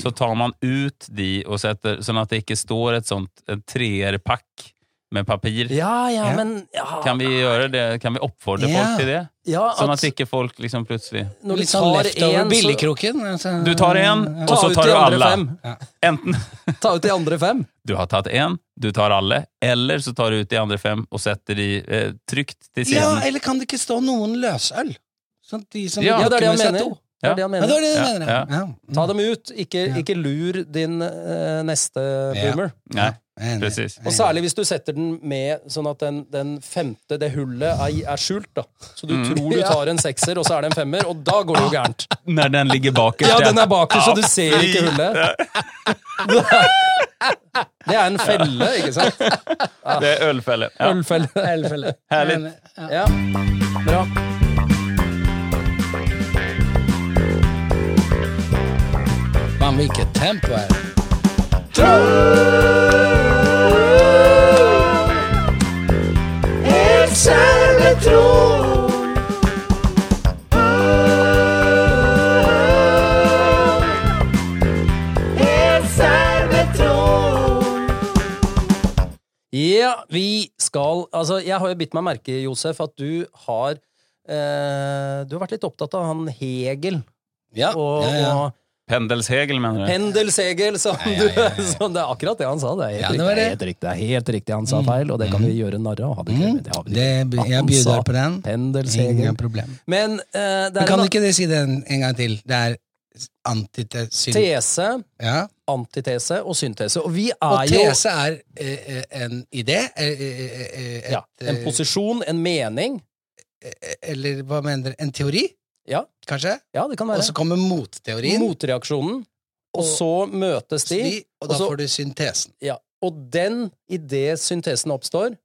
[SPEAKER 3] så tar man ut de og setter sånn at det ikke står et sånt treerpakk med papir.
[SPEAKER 1] Ja, ja,
[SPEAKER 2] Ja.
[SPEAKER 1] men ja,
[SPEAKER 3] Kan vi gjøre det? Kan vi oppfordre
[SPEAKER 2] Ja.
[SPEAKER 3] folk til det?
[SPEAKER 1] ja,
[SPEAKER 3] Sånn
[SPEAKER 1] at
[SPEAKER 3] at ikke folk liksom plutselig
[SPEAKER 1] når
[SPEAKER 2] Litt sånn
[SPEAKER 1] tar
[SPEAKER 2] leftover
[SPEAKER 1] en, så
[SPEAKER 2] billigkroken. altså.
[SPEAKER 3] Du tar en,
[SPEAKER 2] Ja.
[SPEAKER 3] og så tar du alle. Enten (laughs)
[SPEAKER 1] Ta ut de andre fem.
[SPEAKER 3] du har tatt én, du tar alle, eller så tar du ut de andre fem og setter de eh, trygt til
[SPEAKER 2] Ja, eller kan det ikke stå noen løsøl? Sånn de som
[SPEAKER 3] Ja.
[SPEAKER 1] Ja, det er det han mener.
[SPEAKER 2] Z2.
[SPEAKER 1] Det er det han
[SPEAKER 2] Ja, det
[SPEAKER 1] mener.
[SPEAKER 2] det mener, ja. ja.
[SPEAKER 1] Ta dem ut. Ikke,
[SPEAKER 2] Ja.
[SPEAKER 1] ikke lur din eh, neste
[SPEAKER 2] Ja.
[SPEAKER 1] boomer.
[SPEAKER 3] Nei. Precis.
[SPEAKER 1] Og særlig hvis du setter den med sånn at den, den femte, det hullet, er, er skjult. da. Så du
[SPEAKER 3] Mm.
[SPEAKER 1] tror du tar en sekser, og så er det en femmer, og da går det jo gærent. (laughs)
[SPEAKER 3] Når den ligger bakerst.
[SPEAKER 1] Ja, den er bakerst, så du ser ikke hullet. (laughs) Det er en felle, ikke sant?
[SPEAKER 3] Det er ølfelle. Ja.
[SPEAKER 1] Ølfelle. (laughs)
[SPEAKER 2] ølfelle.
[SPEAKER 3] Herlig.
[SPEAKER 2] Ja.
[SPEAKER 1] Ja, bra.
[SPEAKER 2] Faen, hvilket tempo er det?
[SPEAKER 1] Ja, vi skal Altså, jeg har jo bitt meg merke Josef, at du har eh, Du har vært litt opptatt av han Hegel
[SPEAKER 2] Ja,
[SPEAKER 1] og,
[SPEAKER 2] ja, ja.
[SPEAKER 1] og
[SPEAKER 3] Pendelshegel, mener du?
[SPEAKER 1] Pendelshegel, som
[SPEAKER 2] Ja, ja, ja, ja.
[SPEAKER 1] som Det er akkurat det han sa. Det er helt,
[SPEAKER 2] Ja, det
[SPEAKER 1] det er helt riktig. Det er helt riktig han sa feil, og det kan vi gjøre narr av.
[SPEAKER 2] Mm, jeg
[SPEAKER 1] byr
[SPEAKER 2] bjuder på den.
[SPEAKER 1] Pendelshegel.
[SPEAKER 2] Ingen problem.
[SPEAKER 1] Men uh, det
[SPEAKER 2] Men
[SPEAKER 1] er
[SPEAKER 2] kan
[SPEAKER 1] en
[SPEAKER 2] du ikke si det en, gang til? Det er antitese
[SPEAKER 1] tese,
[SPEAKER 2] ja.
[SPEAKER 1] antitese og syntese. Og vi
[SPEAKER 2] Og
[SPEAKER 1] er jo
[SPEAKER 2] tese er eh, eh, en idé? et,
[SPEAKER 1] ja, en posisjon, en mening.
[SPEAKER 2] Eller hva mener du? En teori,
[SPEAKER 1] Ja,
[SPEAKER 2] kanskje?
[SPEAKER 1] ja det kan være.
[SPEAKER 2] Og så kommer motteorien.
[SPEAKER 1] Motreaksjonen. Og
[SPEAKER 2] Og-
[SPEAKER 1] så møtes de.
[SPEAKER 2] de, og da
[SPEAKER 1] og så-
[SPEAKER 2] får du syntesen.
[SPEAKER 1] Ja, og den, idet syntesen oppstår,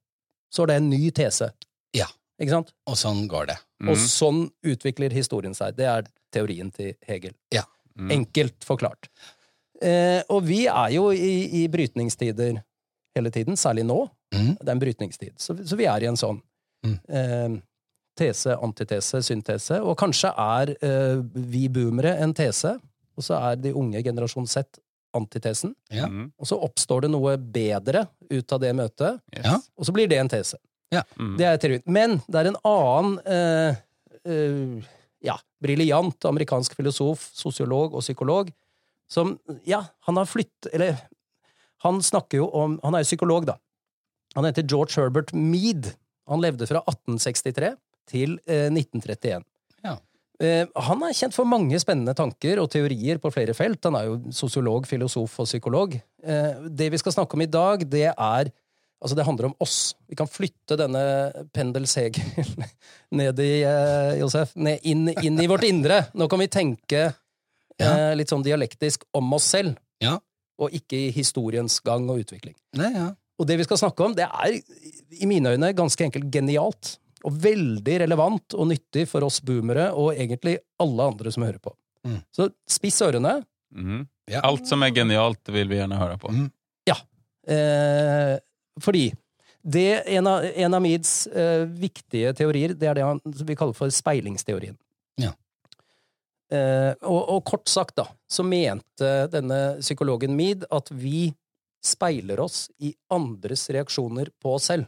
[SPEAKER 1] så er det en ny tese.
[SPEAKER 2] Ja.
[SPEAKER 1] Ikke sant?
[SPEAKER 2] Og sånn går det.
[SPEAKER 3] Mm.
[SPEAKER 1] Og sånn utvikler historien seg. Det er teorien til Hegel.
[SPEAKER 3] Mm.
[SPEAKER 1] Enkelt forklart. Eh, og vi er jo i, i brytningstider hele tiden, særlig nå.
[SPEAKER 2] Mm.
[SPEAKER 1] Det er en brytningstid. Så, så vi er i en sånn
[SPEAKER 2] Mm.
[SPEAKER 1] eh, tese, antitese, syntese. Og kanskje er eh, vi boomere en tese, og så er de unge generasjon Z antitesen.
[SPEAKER 2] Ja.
[SPEAKER 3] Mm.
[SPEAKER 1] Og så oppstår det noe bedre ut av det møtet,
[SPEAKER 3] Yes.
[SPEAKER 2] Ja.
[SPEAKER 1] og så blir det en tese.
[SPEAKER 3] Mm.
[SPEAKER 1] Det er teorien. Men det er en annen eh, eh, ja, briljant amerikansk filosof, sosiolog og psykolog som Ja, han har flytt... Eller han snakker jo om Han er jo psykolog, da. Han heter George Herbert Mead. Han levde fra 1863 til eh, 1931.
[SPEAKER 2] Ja.
[SPEAKER 1] Eh, han er kjent for mange spennende tanker og teorier på flere felt. Han er jo sosiolog, filosof og psykolog. Eh, det vi skal snakke om i dag, det er Altså, det handler om oss. Vi kan flytte denne pendelsegelen (laughs) ned i eh, Josef, ned, inn, inn i vårt indre. Nå kan vi tenke ja. litt sånn dialektisk om oss selv,
[SPEAKER 2] Ja.
[SPEAKER 1] og ikke i historiens gang og utvikling.
[SPEAKER 2] Nei, ja.
[SPEAKER 1] Og det vi skal snakke om, det er i mine øyne ganske enkelt genialt. Og veldig relevant og nyttig for oss boomere, og egentlig alle andre som hører på.
[SPEAKER 2] Mm.
[SPEAKER 1] Så spiss ørene.
[SPEAKER 3] Mm.
[SPEAKER 2] Ja.
[SPEAKER 3] Alt som er genialt, vil vi gjerne høre på.
[SPEAKER 2] Mm.
[SPEAKER 1] Eh, fordi det, en, av, en av Meads eh, viktige teorier, det er det han, som vi kaller for speilingsteorien.
[SPEAKER 2] Ja.
[SPEAKER 1] Eh, og, og kort sagt, da, så mente denne psykologen Mead at vi speiler oss i andres reaksjoner på oss selv.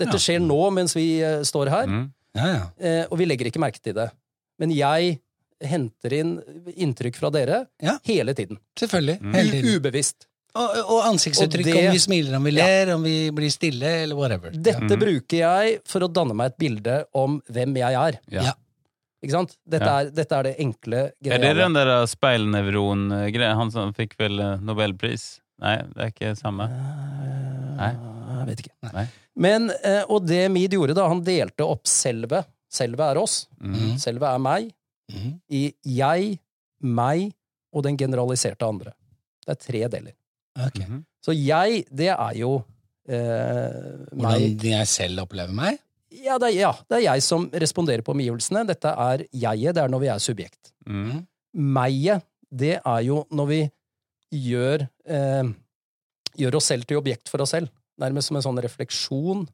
[SPEAKER 1] Dette
[SPEAKER 2] Ja.
[SPEAKER 1] skjer nå mens vi eh, står her,
[SPEAKER 3] Mm.
[SPEAKER 2] ja, ja.
[SPEAKER 1] eh, og vi legger ikke merke til det. Men jeg henter inn inntrykk fra dere
[SPEAKER 2] Ja.
[SPEAKER 1] hele tiden.
[SPEAKER 2] Selvfølgelig.
[SPEAKER 3] Mm.
[SPEAKER 2] Hele tiden.
[SPEAKER 1] Ubevisst.
[SPEAKER 2] Og, og ansiktsuttrykk,
[SPEAKER 1] Og det-
[SPEAKER 2] om vi smiler, om vi
[SPEAKER 1] Ja.
[SPEAKER 2] ler, om vi blir stille, eller whatever.
[SPEAKER 1] Dette
[SPEAKER 3] Mhm.
[SPEAKER 1] bruker jeg for å danne meg et bilde om hvem jeg er.
[SPEAKER 3] Ja.
[SPEAKER 2] Ja.
[SPEAKER 1] Ikke sant? Dette,
[SPEAKER 3] Ja.
[SPEAKER 1] er, dette er det enkle, greia.
[SPEAKER 3] Er det den der speilnevron-greia? Han som fikk vel eh, nobelpris? Nei, det er ikke samme. Nei.
[SPEAKER 1] Jeg vet ikke.
[SPEAKER 3] Nei.
[SPEAKER 1] Men, eh, og det Mid gjorde da, han delte opp selve. Selve er oss.
[SPEAKER 3] Mm.
[SPEAKER 1] Selve er meg.
[SPEAKER 2] Mm.
[SPEAKER 1] I jeg, meg og den generaliserte andre. Det er tre deler.
[SPEAKER 2] Ok.
[SPEAKER 3] Mhm.
[SPEAKER 1] Så jeg, det er jo eh, meg.
[SPEAKER 2] Hvordan jeg selv opplever meg?
[SPEAKER 1] Ja det, er, ja, det er jeg som responderer på omgivelsene. Dette er jeget, det er når vi er subjekt.
[SPEAKER 3] Mm.
[SPEAKER 1] Meget, det er jo når vi gjør, eh, gjør oss selv til objekt for oss selv. Nærmest som en sånn refleksjon.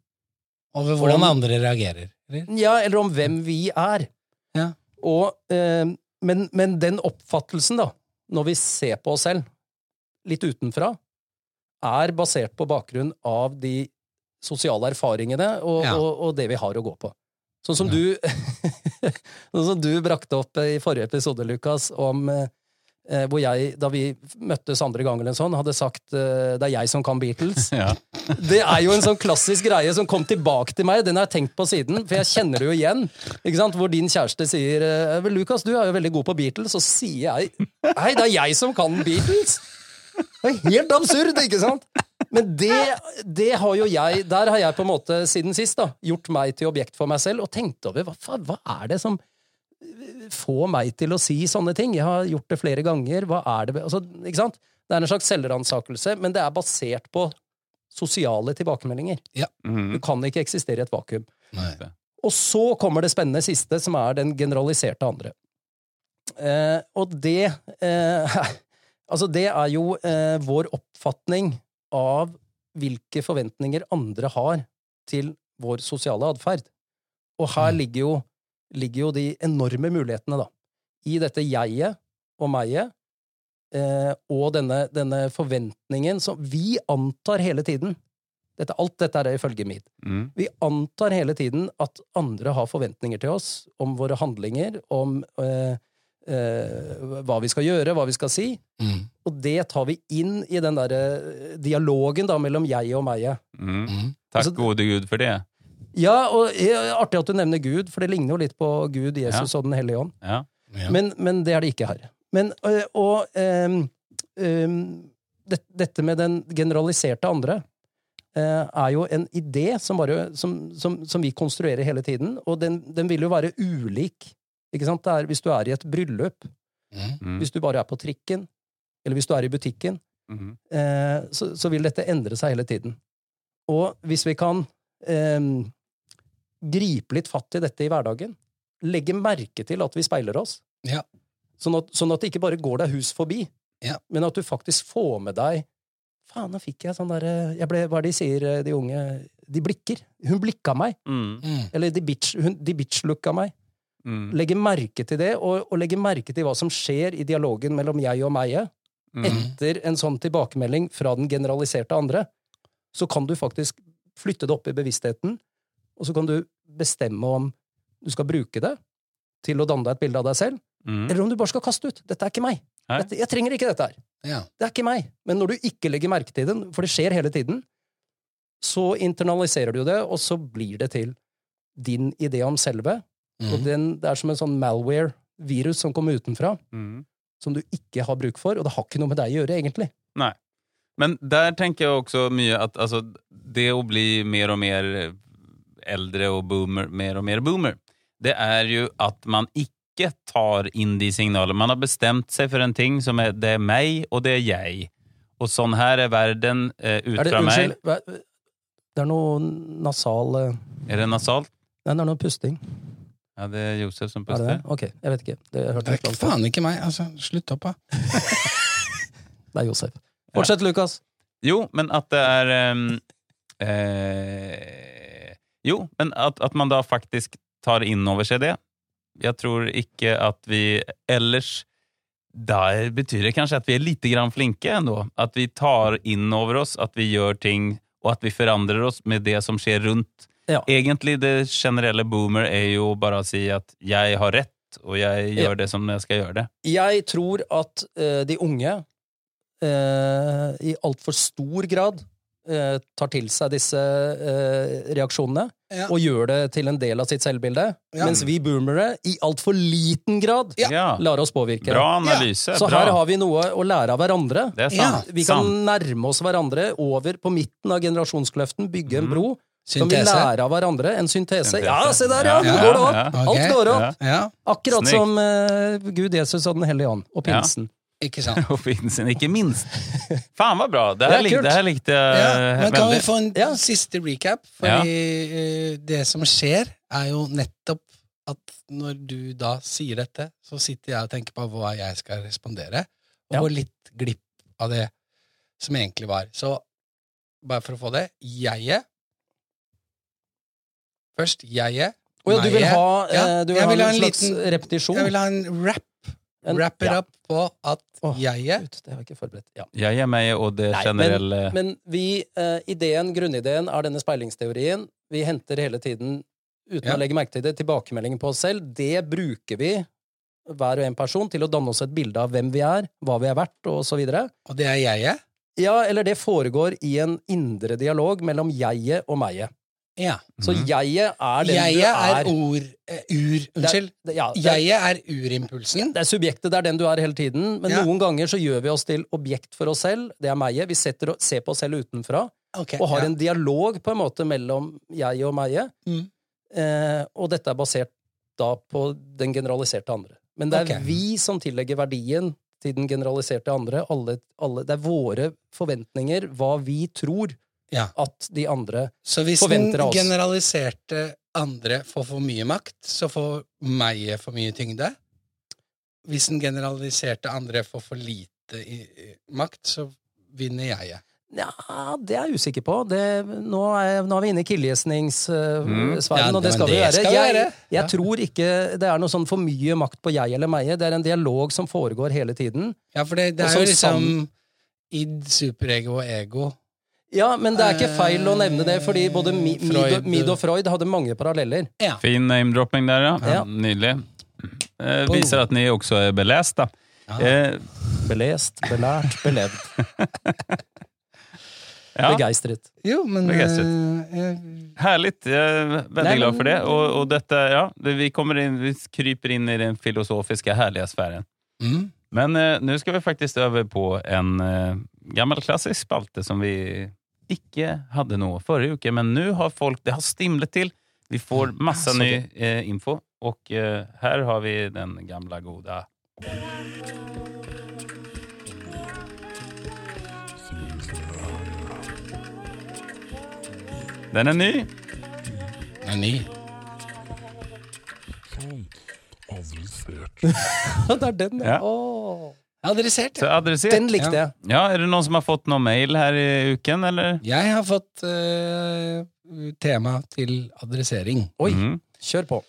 [SPEAKER 2] Over hvordan
[SPEAKER 1] Om-
[SPEAKER 2] andre reagerer? Eller?
[SPEAKER 1] Ja, eller om hvem vi er.
[SPEAKER 2] Ja.
[SPEAKER 1] Og, eh, men, men den oppfattelsen, da, når vi ser på oss selv, litt utenfra, er basert på bakgrunn av de sosiale erfaringene og,
[SPEAKER 2] Ja.
[SPEAKER 1] og, og det vi har å gå på. Sånn som
[SPEAKER 2] Ja.
[SPEAKER 1] du (laughs) Sånn som du brakte opp i forrige episode, Lukas, om eh, hvor jeg, da vi møttes andre gang eller sånn, hadde sagt eh, 'det er jeg som kan Beatles'. (laughs)
[SPEAKER 3] Ja.
[SPEAKER 1] Det er jo en sånn klassisk greie som kom tilbake til meg. Den har jeg tenkt på siden, for jeg kjenner det jo igjen. Ikke sant? Hvor din kjæreste sier eh, vel, 'Lukas, du er jo veldig god på Beatles', så sier jeg 'Hei, det er jeg som kan Beatles'. Det er helt absurd, ikke sant? Men det, det har jo jeg Der har jeg på en måte siden sist da, gjort meg til objekt for meg selv og tenkt over hva, hva er det som får meg til å si sånne ting? Jeg har gjort det flere ganger. Hva er det altså, ikke sant? Det er en slags selvransakelse, men det er basert på sosiale tilbakemeldinger.
[SPEAKER 3] Mm.
[SPEAKER 1] Du kan ikke eksistere i et vakuum.
[SPEAKER 2] Nei.
[SPEAKER 1] Og så kommer det spennende siste, som er den generaliserte andre. Eh, og det eh, (laughs) Altså, det er jo eh, vår oppfatning av hvilke forventninger andre har til vår sosiale atferd. Og her
[SPEAKER 2] Mm.
[SPEAKER 1] ligger jo, ligger jo de enorme mulighetene, da. I dette jeget og meget, eh, og denne, denne forventningen som vi antar hele tiden Dette, alt dette er ifølge mitt.
[SPEAKER 3] Mm.
[SPEAKER 1] Vi antar hele tiden at andre har forventninger til oss om våre handlinger, om eh, eh, hva vi skal gjøre, hva vi skal si.
[SPEAKER 2] Mm.
[SPEAKER 1] Og det tar vi inn i den derre dialogen da mellom jeg og meg.
[SPEAKER 3] Mm.
[SPEAKER 2] Mm.
[SPEAKER 3] Takk
[SPEAKER 1] Altså-
[SPEAKER 3] gode Gud for det.
[SPEAKER 1] Ja, og er artig at du nevner Gud, for det ligner jo litt på Gud, Jesus og Den hellige ånd.
[SPEAKER 3] Ja.
[SPEAKER 2] Ja.
[SPEAKER 1] Men, men det er det ikke her. Men, og um, um, det, dette med den generaliserte andre uh, er jo en idé som, bare, som, som, som vi konstruerer hele tiden, og den, den vil jo være ulik. Ikke sant? Er, hvis du er i et bryllup,
[SPEAKER 2] Mm.
[SPEAKER 1] Hvis du bare er på trikken, eller hvis du er i butikken,
[SPEAKER 3] Mm.
[SPEAKER 1] uh, så, så vil dette endre seg hele tiden. Og hvis vi kan ehm, gripe litt fatt i dette i hverdagen, legge merke til at vi speiler oss,
[SPEAKER 2] Ja.
[SPEAKER 1] sånn, at, sånn at det ikke bare går deg hus forbi,
[SPEAKER 2] Ja.
[SPEAKER 1] men at du faktisk får med deg Faen, nå fikk jeg sånn derre Hva er det de sier, eh, de unge? De blikker. Hun blikka meg.
[SPEAKER 3] Mm.
[SPEAKER 2] Mm.
[SPEAKER 1] Eller de bitch, hun, de bitch-looka meg.
[SPEAKER 3] Mm.
[SPEAKER 1] Legge merke til det, og, og legge merke til hva som skjer i dialogen mellom jeg og meg
[SPEAKER 3] Mm.
[SPEAKER 1] etter en sånn tilbakemelding fra den generaliserte andre, så kan du faktisk flytte det opp i bevisstheten, og så kan du bestemme om du skal bruke det til å danne deg et bilde av deg selv,
[SPEAKER 3] Mm.
[SPEAKER 1] eller om du bare skal kaste ut. Dette er ikke meg. Dette, jeg trenger ikke dette her.
[SPEAKER 2] Ja.
[SPEAKER 1] Det er ikke meg. Men når du ikke legger merke til den, for det skjer hele tiden, så internaliserer du det, og så blir det til din idé om selve. Og
[SPEAKER 2] Mm.
[SPEAKER 1] den, det er som en sånn malware-virus som kommer utenfra,
[SPEAKER 3] Mm.
[SPEAKER 1] som du ikke har bruk for, og det har ikke noe med deg å gjøre, egentlig.
[SPEAKER 3] Nei. Men der tenker jeg også mye at altså, det å bli mer og mer eldre og boomer, mer og mer boomer, det er jo at man ikke tar inn de signalene. Man har bestemt seg for en ting som er det er meg, og det er jeg. Og sånn her er verden eh, ut
[SPEAKER 1] Er det,
[SPEAKER 3] fra meg.
[SPEAKER 1] unnskyld, hva- det er noe nasal eh,
[SPEAKER 3] Er det nasalt?
[SPEAKER 1] Nei, det er noe pusting.
[SPEAKER 3] Ja, det er Josef som
[SPEAKER 1] Er det
[SPEAKER 3] puster.
[SPEAKER 1] det? Ok, jeg vet ikke. Det, jeg
[SPEAKER 2] Det er ikke faen ikke meg. Altså, slutt opp, da. (laughs)
[SPEAKER 1] Det er Josef. Fortsett, Lukas.
[SPEAKER 3] Jo, men at det er ehm, eh, Jo, men at, at man da faktisk tar inn over seg det. Jeg tror ikke at vi ellers Da betyr det kanskje at vi er lite grann flinke ennå. At vi tar inn over oss, at vi gjør ting, og at vi forandrer oss med det som skjer rundt.
[SPEAKER 1] Ja.
[SPEAKER 3] Egentlig det generelle boomer er jo bare å si at jeg har rett, og jeg
[SPEAKER 1] Ja.
[SPEAKER 3] gjør det som jeg skal gjøre det.
[SPEAKER 1] Jeg tror at uh, de unge uh, i altfor stor grad eh, tar til seg disse eh, reaksjonene
[SPEAKER 2] Ja.
[SPEAKER 1] og gjør det til en del av sitt selvbilde,
[SPEAKER 2] Ja.
[SPEAKER 1] mens vi boomere i altfor liten grad
[SPEAKER 2] Ja.
[SPEAKER 1] lar oss påvirke.
[SPEAKER 3] Bra analyse.
[SPEAKER 1] Så
[SPEAKER 3] bra.
[SPEAKER 1] her har vi noe å lære av hverandre.
[SPEAKER 3] Det er
[SPEAKER 2] Ja.
[SPEAKER 1] Vi kan
[SPEAKER 3] sant.
[SPEAKER 1] nærme oss hverandre over på midten av generasjonskløften, bygge en
[SPEAKER 3] Mhm.
[SPEAKER 1] bro. Som vi lærer av hverandre? En syntese.
[SPEAKER 3] Syntese.
[SPEAKER 1] Ja, se der, ja!
[SPEAKER 3] Ja,
[SPEAKER 1] Nå går det opp! Alt går opp!
[SPEAKER 3] Ja.
[SPEAKER 2] Ja,
[SPEAKER 1] Akkurat som uh, Gud, Jesus og Den hellige ånd. Og
[SPEAKER 3] Ja.
[SPEAKER 1] pinsen.
[SPEAKER 2] Ikke sant. (laughs)
[SPEAKER 3] Og finsen, ikke minst. Faen, var bra! Det her,
[SPEAKER 1] er
[SPEAKER 3] det her likte jeg
[SPEAKER 2] Ja, men kan vi få en
[SPEAKER 1] Ja.
[SPEAKER 2] siste recap? Fordi ja. det som skjer, er jo nettopp at når du da sier dette, så sitter jeg og tenker på hva jeg skal respondere, og går litt glipp av det som egentlig var. Så bare for å få det jeget Først jeget.
[SPEAKER 1] Oh, ja, du vil ha,
[SPEAKER 2] Ja,
[SPEAKER 1] eh, du vil ha en
[SPEAKER 2] en
[SPEAKER 1] slags
[SPEAKER 2] liten-
[SPEAKER 1] repetisjon?
[SPEAKER 2] Jeg vil ha en rap.
[SPEAKER 1] En-
[SPEAKER 2] Wrap it
[SPEAKER 1] ja.
[SPEAKER 2] up på at
[SPEAKER 1] jeg
[SPEAKER 2] er...
[SPEAKER 1] Gud, det har jeg ikke forberedt. Ja.
[SPEAKER 3] Jeg er meg, og det
[SPEAKER 1] Nei,
[SPEAKER 3] generelle
[SPEAKER 1] Men vi, uh, ideen, grunnideen er denne speilingsteorien. Vi henter hele tiden, uten
[SPEAKER 2] Ja.
[SPEAKER 1] å legge merke til det, tilbakemeldinger på oss selv. Det bruker vi, hver og en person, til å danne oss et bilde av hvem vi er, hva vi er verdt, og så videre.
[SPEAKER 2] Og det er jeget?
[SPEAKER 1] Ja, eller det foregår i en indre dialog mellom jeget og meg.
[SPEAKER 2] Ja.
[SPEAKER 1] Så
[SPEAKER 3] Mhm.
[SPEAKER 1] jeget er den
[SPEAKER 2] Jeget
[SPEAKER 1] du
[SPEAKER 2] er
[SPEAKER 1] er.
[SPEAKER 2] ord eh, Ur Unnskyld.
[SPEAKER 1] Det, ja, det, er-
[SPEAKER 2] Jeget er urimpulsen.
[SPEAKER 1] det er subjektet, det er den du er hele tiden. Men
[SPEAKER 2] Ja.
[SPEAKER 1] noen ganger så gjør vi oss til objekt for oss selv. Det er meget. Vi setter, og- ser på oss selv utenfra.
[SPEAKER 2] Ok,
[SPEAKER 1] og har
[SPEAKER 2] ja.
[SPEAKER 1] en dialog på en måte mellom jeg og meget.
[SPEAKER 2] Mm.
[SPEAKER 1] Eh, og dette er basert da på den generaliserte andre. Men det er
[SPEAKER 2] Ok.
[SPEAKER 1] vi som tillegger verdien til den generaliserte andre. Alle, alle, det er våre forventninger, hva vi tror
[SPEAKER 2] Ja.
[SPEAKER 1] at de andre forventer oss
[SPEAKER 2] Så hvis den
[SPEAKER 1] av
[SPEAKER 2] generaliserte andre får for mye makt, så får meg for mye tyngde. Hvis den generaliserte andre får for lite i, i, makt, så vinner jeg.
[SPEAKER 1] Ja, det er jeg usikker på. Det, nå, er, nå er vi inne i killgjesningssfæren,
[SPEAKER 3] Mm.
[SPEAKER 2] Ja,
[SPEAKER 1] og det
[SPEAKER 2] skal
[SPEAKER 1] skal vi
[SPEAKER 2] det
[SPEAKER 1] gjøre.
[SPEAKER 2] skal vi
[SPEAKER 1] jeg jeg
[SPEAKER 2] Ja.
[SPEAKER 1] tror ikke det er noe sånn for mye makt på jeg eller meg. Det er en dialog som foregår hele tiden.
[SPEAKER 2] Ja, for det, det er jo
[SPEAKER 1] som
[SPEAKER 2] liksom id, superego og ego.
[SPEAKER 1] Ja, men det er ikke feil å nevne det, fordi både Mi- Mid
[SPEAKER 2] Freud-
[SPEAKER 1] Mid og Freud hadde mange paralleller.
[SPEAKER 2] Ja.
[SPEAKER 3] Fin name-dropping der, ja.
[SPEAKER 1] Ja.
[SPEAKER 3] Nydelig. Eh, viser at ni også er beleste. Eh,
[SPEAKER 1] Belest, belært, belevd. (laughs)
[SPEAKER 3] ja,
[SPEAKER 1] Begeistret.
[SPEAKER 2] Jo, men
[SPEAKER 3] Begeistret.
[SPEAKER 2] eh,
[SPEAKER 3] härligt. Jeg er veldig
[SPEAKER 1] Nei,
[SPEAKER 3] glad for det. Og, og dette, ja, vi, kommer inn, vi kryper inn i den filosofiske, herlige sfæren.
[SPEAKER 2] mm.
[SPEAKER 3] Men eh, nå skal vi faktisk over på en eh, gammel klassisk spalte som vi ikke hadde nå forrige uke, men nå har folk Det har stimlet til. Vi får masse ny eh, info, og eh, her har vi den gamle, gode Den er ny.
[SPEAKER 2] Den er ny. (laughs)
[SPEAKER 1] det er den,
[SPEAKER 3] Ja.
[SPEAKER 1] Åh.
[SPEAKER 2] Adressert. Ja.
[SPEAKER 3] adressert.
[SPEAKER 1] Den likte
[SPEAKER 2] Ja.
[SPEAKER 1] jeg.
[SPEAKER 3] Ja, Er det noen som har fått noen mail her i uken, eller?
[SPEAKER 2] Jeg har fått uh, tema til adressering.
[SPEAKER 1] Oi,
[SPEAKER 3] Mhm.
[SPEAKER 1] kjør på.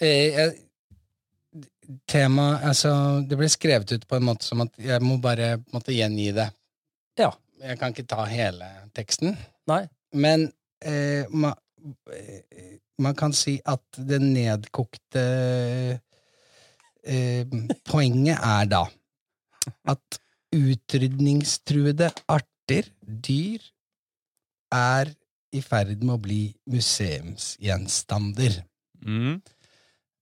[SPEAKER 2] Eh, jeg, tema Altså, det ble skrevet ut på en måte som at jeg må bare måtte gjengi det.
[SPEAKER 1] Ja.
[SPEAKER 2] Jeg kan ikke ta hele teksten.
[SPEAKER 1] Nei.
[SPEAKER 2] Men eh, ma, eh, man kan si at det nedkokte eh, Poenget er da at utrydningstruede arter, dyr, er i ferd med å bli museumsgjenstander.
[SPEAKER 3] Mm.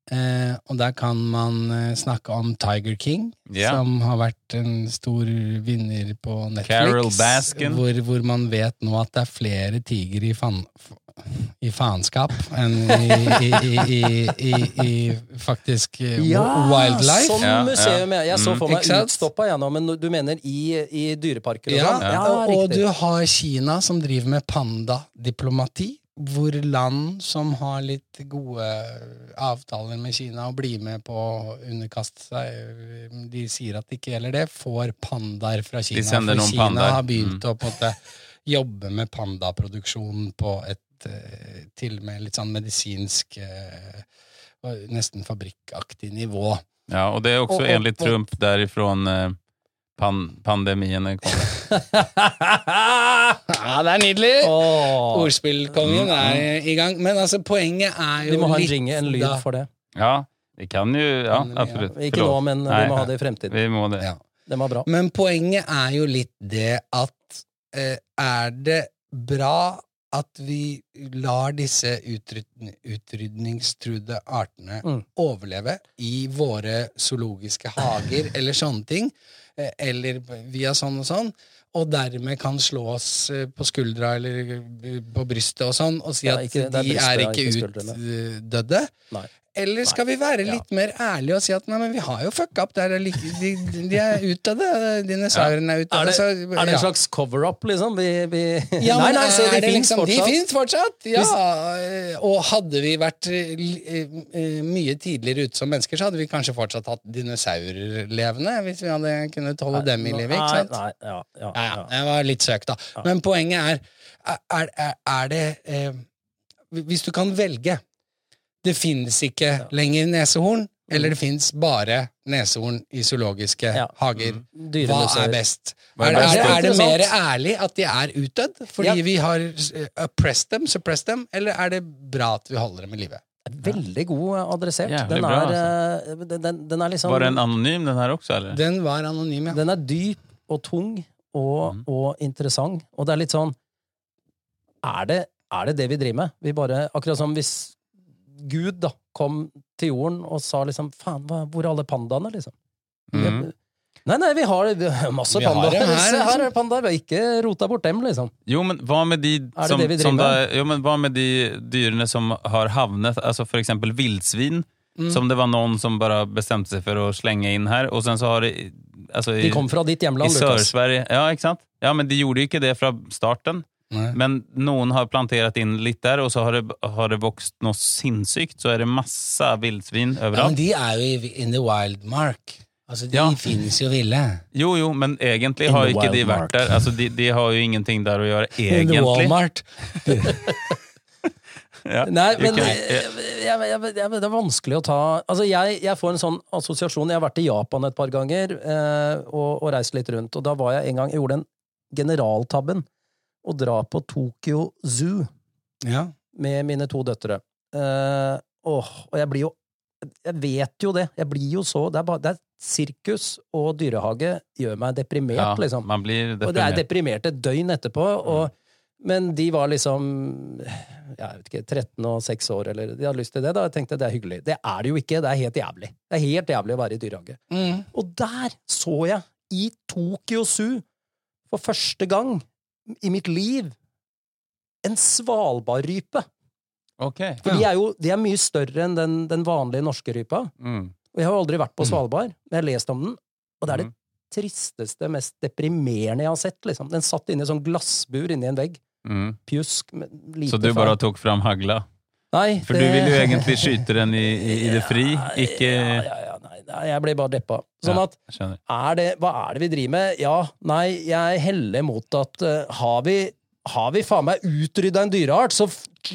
[SPEAKER 2] Eh, og der kan man eh, snakke om Tiger King,
[SPEAKER 3] yeah.
[SPEAKER 2] som har vært en stor vinner på Netflix.
[SPEAKER 3] Carol Baskin.
[SPEAKER 2] Hvor, hvor man vet nå at det er flere tigre i, fan, i faenskap enn i, i, i, i, i, i faktisk ja, wildlife.
[SPEAKER 1] Sånn
[SPEAKER 3] Ja,
[SPEAKER 1] museum. Jeg, jeg så
[SPEAKER 3] Mm.
[SPEAKER 1] for meg
[SPEAKER 2] sant?
[SPEAKER 1] utstoppa gjennom, men du mener i, i dyreparker og
[SPEAKER 2] Ja,
[SPEAKER 1] sånn?
[SPEAKER 2] og, og du har Kina som driver med pandadiplomati, hvor land som har litt gode avtaler med Kina og blir med på å underkaste seg, de sier at det ikke gjelder det, får pandaer fra Kina.
[SPEAKER 3] De sender
[SPEAKER 2] for
[SPEAKER 3] pandaer.
[SPEAKER 2] Kina
[SPEAKER 3] pandaer.
[SPEAKER 2] har begynt
[SPEAKER 3] Mm.
[SPEAKER 2] å på en måte jobbe med pandaproduksjon på et eh, til og med litt sånn medisinsk eh, Nesten fabrikkaktig nivå.
[SPEAKER 3] Ja, og det er også
[SPEAKER 1] Og- og-
[SPEAKER 3] Trump derifrån eh, pan pandemiene kommer. (laughs)
[SPEAKER 2] Ja, det er nydelig!
[SPEAKER 1] Oh.
[SPEAKER 2] Ordspillkongen er i gang. Men altså, poenget er jo litt
[SPEAKER 1] vi må ha en
[SPEAKER 2] litt
[SPEAKER 1] jingle, en lyd
[SPEAKER 2] da-
[SPEAKER 1] for det.
[SPEAKER 3] Ja, vi kan jo Ja, absolutt.
[SPEAKER 1] Ikke nå, men
[SPEAKER 3] Nei,
[SPEAKER 1] vi må ha det i fremtiden.
[SPEAKER 3] Vi må det.
[SPEAKER 2] Ja.
[SPEAKER 1] det var bra.
[SPEAKER 2] Men poenget er jo litt det at eh, er det bra at vi lar disse Utrydningstrudde utrydningstruede artene
[SPEAKER 1] Mm.
[SPEAKER 2] overleve i våre zoologiske hager (laughs) eller sånne ting, eller via sånn og sånn, og dermed kan slå oss eh, på skuldra eller eh, på brystet og sånn, og si
[SPEAKER 1] Ja,
[SPEAKER 2] at
[SPEAKER 1] ikke- det er
[SPEAKER 2] de
[SPEAKER 1] brystet,
[SPEAKER 2] er ikke
[SPEAKER 1] ikke
[SPEAKER 2] utdødde.
[SPEAKER 1] Nei.
[SPEAKER 2] Eller skal vi være litt mer ærlige og si at nei, men vi har jo fucka opp, der, de, de, de er det, dinosaurene er utdødde.
[SPEAKER 1] Er det,
[SPEAKER 2] så-
[SPEAKER 1] er det en slags cover-up, liksom? Vi, vi...
[SPEAKER 2] Ja,
[SPEAKER 1] nei, nei, så
[SPEAKER 2] er
[SPEAKER 1] de
[SPEAKER 2] det
[SPEAKER 1] fins
[SPEAKER 2] liksom, De
[SPEAKER 1] fortsatt.
[SPEAKER 2] fins fortsatt! Ja. Og hadde vi vært eh, eh, mye tidligere ute som mennesker, så hadde vi kanskje fortsatt hatt dinosaurer levende, hvis vi hadde kunnet holde dem i live. ikke sant?
[SPEAKER 1] Nei, ja, ja,
[SPEAKER 2] Ja, det var litt søkt, da. Men poenget er Er, er, er det eh, Hvis du kan velge Det finnes ikke lenger nesehorn, eller det finnes bare nesehorn i zoologiske
[SPEAKER 1] Ja.
[SPEAKER 2] hager. Hva er best?
[SPEAKER 3] Er
[SPEAKER 2] Er, er, det- er det mer ærlig at de er utdødd fordi
[SPEAKER 1] Ja.
[SPEAKER 2] vi har eh, oppressed dem, suppressed dem, eller er det bra at vi holder dem i live?
[SPEAKER 1] Veldig god adressert.
[SPEAKER 3] Jævlig
[SPEAKER 1] Den
[SPEAKER 3] bra,
[SPEAKER 1] eh, den, den, den er liksom
[SPEAKER 3] Var den anonym, den her også, eller?
[SPEAKER 2] Den var anonym, ja.
[SPEAKER 1] Den er dyp og tung og,
[SPEAKER 3] mm.
[SPEAKER 1] og interessant. Og det er litt sånn er det, er det det vi driver med? Vi bare, Akkurat som hvis Gud da kom til jorden og sa liksom Faen, hvor er alle pandaene, liksom?
[SPEAKER 3] Mm.
[SPEAKER 1] Nei, nei, vi har vi har masse pandaer.
[SPEAKER 2] her,
[SPEAKER 1] liksom. her
[SPEAKER 2] liksom.
[SPEAKER 1] er pandaer. Vi har ikke rota bort dem, liksom.
[SPEAKER 3] Jo, men hva med de som,
[SPEAKER 1] det
[SPEAKER 3] det da, jo, men hva med de dyrene som har havnet, altså for eksempel villsvin,
[SPEAKER 1] Mm.
[SPEAKER 3] som det var noen som bare bestemte seg for å slenge inn her, og sen så har det altså, i,
[SPEAKER 1] De kom fra ditt
[SPEAKER 3] i
[SPEAKER 1] hjemland, Lukas.
[SPEAKER 3] Sør-Sverige Ja, ikke sant? Ja, men de gjorde ikke det fra starten.
[SPEAKER 2] Nei.
[SPEAKER 3] Men noen har plantert inn litt der, og så har det, har det vokst noe sinnssykt. Så er det masse villsvin
[SPEAKER 2] Ja, men de er jo in the wild mark. Altså, de
[SPEAKER 3] Ja.
[SPEAKER 2] finnes jo ville.
[SPEAKER 3] Jo, jo, men egentlig har ikke de vært
[SPEAKER 1] mark.
[SPEAKER 3] der. Altså, de, de har jo ingenting der å gjøre,
[SPEAKER 2] In the
[SPEAKER 3] egentlig.
[SPEAKER 2] Walmart. (laughs)
[SPEAKER 3] Ja.
[SPEAKER 1] Nei, men jeg, jeg, jeg, jeg, det er vanskelig å ta Altså, jeg, jeg får en sånn assosiasjon. Jeg har vært i Japan et par ganger eh, og, og reist litt rundt, og da var jeg en gang Jeg gjorde den generaltabben. Å dra på Tokyo Zoo
[SPEAKER 2] Ja.
[SPEAKER 1] med mine to døtre. Uh, åh, og jeg blir jo Jeg vet jo det. Jeg blir jo så Det er, bare, det er sirkus og dyrehage gjør meg deprimert,
[SPEAKER 3] Ja,
[SPEAKER 1] liksom.
[SPEAKER 3] man blir deprimert.
[SPEAKER 1] Og det er
[SPEAKER 3] deprimert.
[SPEAKER 1] et døgn etterpå. Og, men de var liksom jeg vet ikke, 13 og 6 år, eller de hadde lyst til det. Da jeg tenkte det er hyggelig. Det er det jo ikke. Det er helt jævlig. Det er helt jævlig å være i dyrehage.
[SPEAKER 2] Mm.
[SPEAKER 1] Og der så jeg, i Tokyo Zoo, for første gang i mitt liv, en svalbardrype.
[SPEAKER 3] Ok.
[SPEAKER 1] For de, er jo, de er mye større enn den, den vanlige norske rypa.
[SPEAKER 3] Mm.
[SPEAKER 1] Og jeg har jo aldri vært på
[SPEAKER 2] Mm.
[SPEAKER 1] Svalbard, men jeg har lest om den, og det er det
[SPEAKER 3] Mm.
[SPEAKER 1] tristeste, mest deprimerende jeg har sett. Liksom. Den satt inni en sånn glassbur inni en vegg.
[SPEAKER 3] Mm.
[SPEAKER 1] Pjusk. Lite
[SPEAKER 3] Så du bare tok fram hagla?
[SPEAKER 1] Nei,
[SPEAKER 3] For du vil jo egentlig skyte den i, i, i det fri, (laughs) ikke
[SPEAKER 1] ja, ja, jeg ble bare deppa. Sånn at
[SPEAKER 3] ja,
[SPEAKER 1] er det, hva er det vi driver med? Ja, nei, jeg heller mot at uh, har vi har vi faen meg utrydda en dyreart, så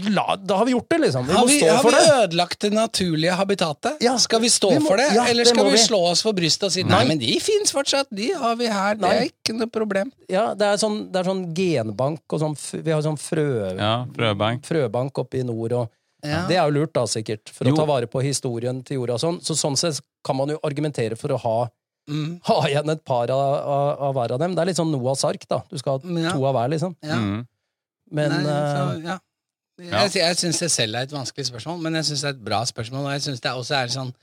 [SPEAKER 1] la, da har vi gjort det, liksom. Vi
[SPEAKER 2] Har
[SPEAKER 1] må
[SPEAKER 2] vi,
[SPEAKER 1] stå
[SPEAKER 2] har vi ødelagt det naturlige habitatet?
[SPEAKER 1] Ja,
[SPEAKER 2] skal vi stå
[SPEAKER 1] vi må-
[SPEAKER 2] for det,
[SPEAKER 1] ja,
[SPEAKER 2] eller skal
[SPEAKER 1] det
[SPEAKER 2] vi slå oss for brystet og si nei, men de fins fortsatt, de har vi her, det er ikke noe problem.
[SPEAKER 1] Ja, det er sånn, det er sånn genbank og sånn Vi har sånn frø,
[SPEAKER 3] Ja, frøbank.
[SPEAKER 1] frøbank oppe i nord, og
[SPEAKER 2] Ja.
[SPEAKER 1] det er jo lurt, da, sikkert, for
[SPEAKER 3] Jo.
[SPEAKER 1] å ta vare på historien til jorda sånn. Så sånn sett kan man jo argumentere for å ha,
[SPEAKER 2] Mm.
[SPEAKER 1] ha igjen et par av, av, av hver av dem. Det er litt sånn Noahs ark, da. Du skal ha
[SPEAKER 2] Ja.
[SPEAKER 1] to av hver, liksom.
[SPEAKER 2] Ja.
[SPEAKER 3] Mm.
[SPEAKER 1] Men
[SPEAKER 2] Nei,
[SPEAKER 1] eh,
[SPEAKER 2] så, ja. Jeg, jeg syns det selv er et vanskelig spørsmål, men jeg syns det er et bra spørsmål. Og jeg synes det også er sånn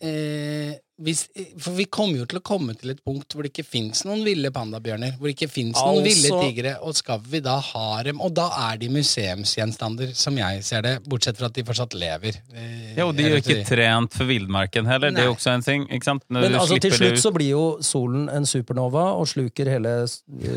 [SPEAKER 2] eh, hvis, For vi kommer jo til å komme til et punkt hvor det ikke fins noen ville pandabjørner. Hvor det ikke fins noen
[SPEAKER 1] Altså-
[SPEAKER 2] ville tigre. Og skal vi da ha dem Og da er de museumsgjenstander, som jeg ser det. Bortsett fra at de fortsatt lever. Eh,
[SPEAKER 3] Ja, og de er jo ikke trent for villmarken heller. Det er
[SPEAKER 2] jo
[SPEAKER 3] også en ting. ikke sant? Når
[SPEAKER 1] Men
[SPEAKER 3] du
[SPEAKER 1] altså, til slutt
[SPEAKER 3] ut.
[SPEAKER 1] så blir jo solen en supernova og sluker hele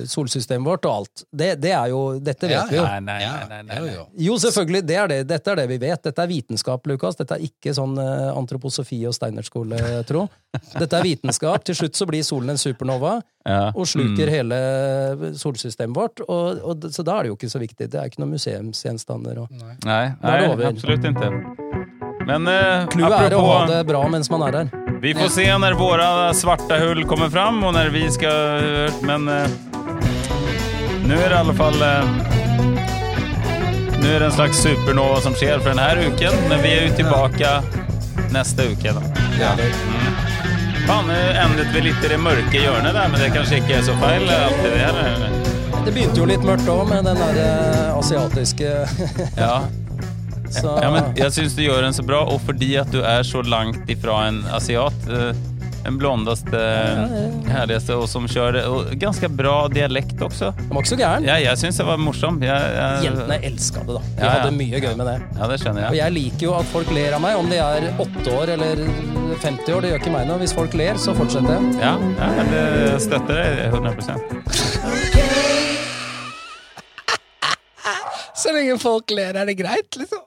[SPEAKER 1] solsystemet vårt og alt. Det, det er jo Dette vet
[SPEAKER 2] Ja,
[SPEAKER 1] vi jo.
[SPEAKER 3] Nei, nei, nei, nei, nei,
[SPEAKER 2] jo,
[SPEAKER 3] nei.
[SPEAKER 2] jo.
[SPEAKER 1] Jo, selvfølgelig. Det er det. Dette er det vi vet. Dette er vitenskap, Lukas. Dette er ikke sånn eh, antroposofi og steinerskole, tro. Dette er vitenskap. Til slutt så blir solen en supernova
[SPEAKER 3] Ja.
[SPEAKER 1] og sluker
[SPEAKER 3] Mm.
[SPEAKER 1] hele solsystemet vårt. Og, og, så da er det jo ikke så viktig. Det er ikke noen museumsgjenstander. Og...
[SPEAKER 3] Nei, nei absolutt ikke. Men eh,
[SPEAKER 1] Clouet er å ha det bra mens man er der.
[SPEAKER 3] Vi får se når våre svarte hull kommer fram og når vi skal Men eh, nå er det i alle fall eh, Nå er det en slags supernova som skjer for denne uken, men vi er jo tilbake neste uke. Da.
[SPEAKER 2] Ja.
[SPEAKER 3] Faen, nå endret vi litt i det mørke hjørnet der, men det kanskje ikke er så feil? alltid det, eller?
[SPEAKER 1] Det begynte jo litt mørkt òg, med den der eh, asiatiske
[SPEAKER 3] Ja. (laughs)
[SPEAKER 1] så,
[SPEAKER 3] ja, men jeg syns du gjør den så bra, og fordi at du er så langt ifra en asiat. Eh, Den blondeste, herligste, og som kjører og Ganske bra dialekt også.
[SPEAKER 1] Den var ikke så gæren.
[SPEAKER 3] Ja, jeg syns det var morsom. Jeg, jeg,
[SPEAKER 1] Jentene elska det, da. De
[SPEAKER 3] Ja, ja.
[SPEAKER 1] hadde mye gøy med det.
[SPEAKER 3] Ja, det skjønner jeg.
[SPEAKER 1] Og
[SPEAKER 3] jeg.
[SPEAKER 1] jeg liker jo at folk ler av meg, om de er åtte år eller 50 år. Det gjør ikke meg noe. Hvis folk ler, så fortsetter jeg.
[SPEAKER 3] Ja, ja det støtter deg 100
[SPEAKER 2] Så lenge folk ler, er det greit, liksom.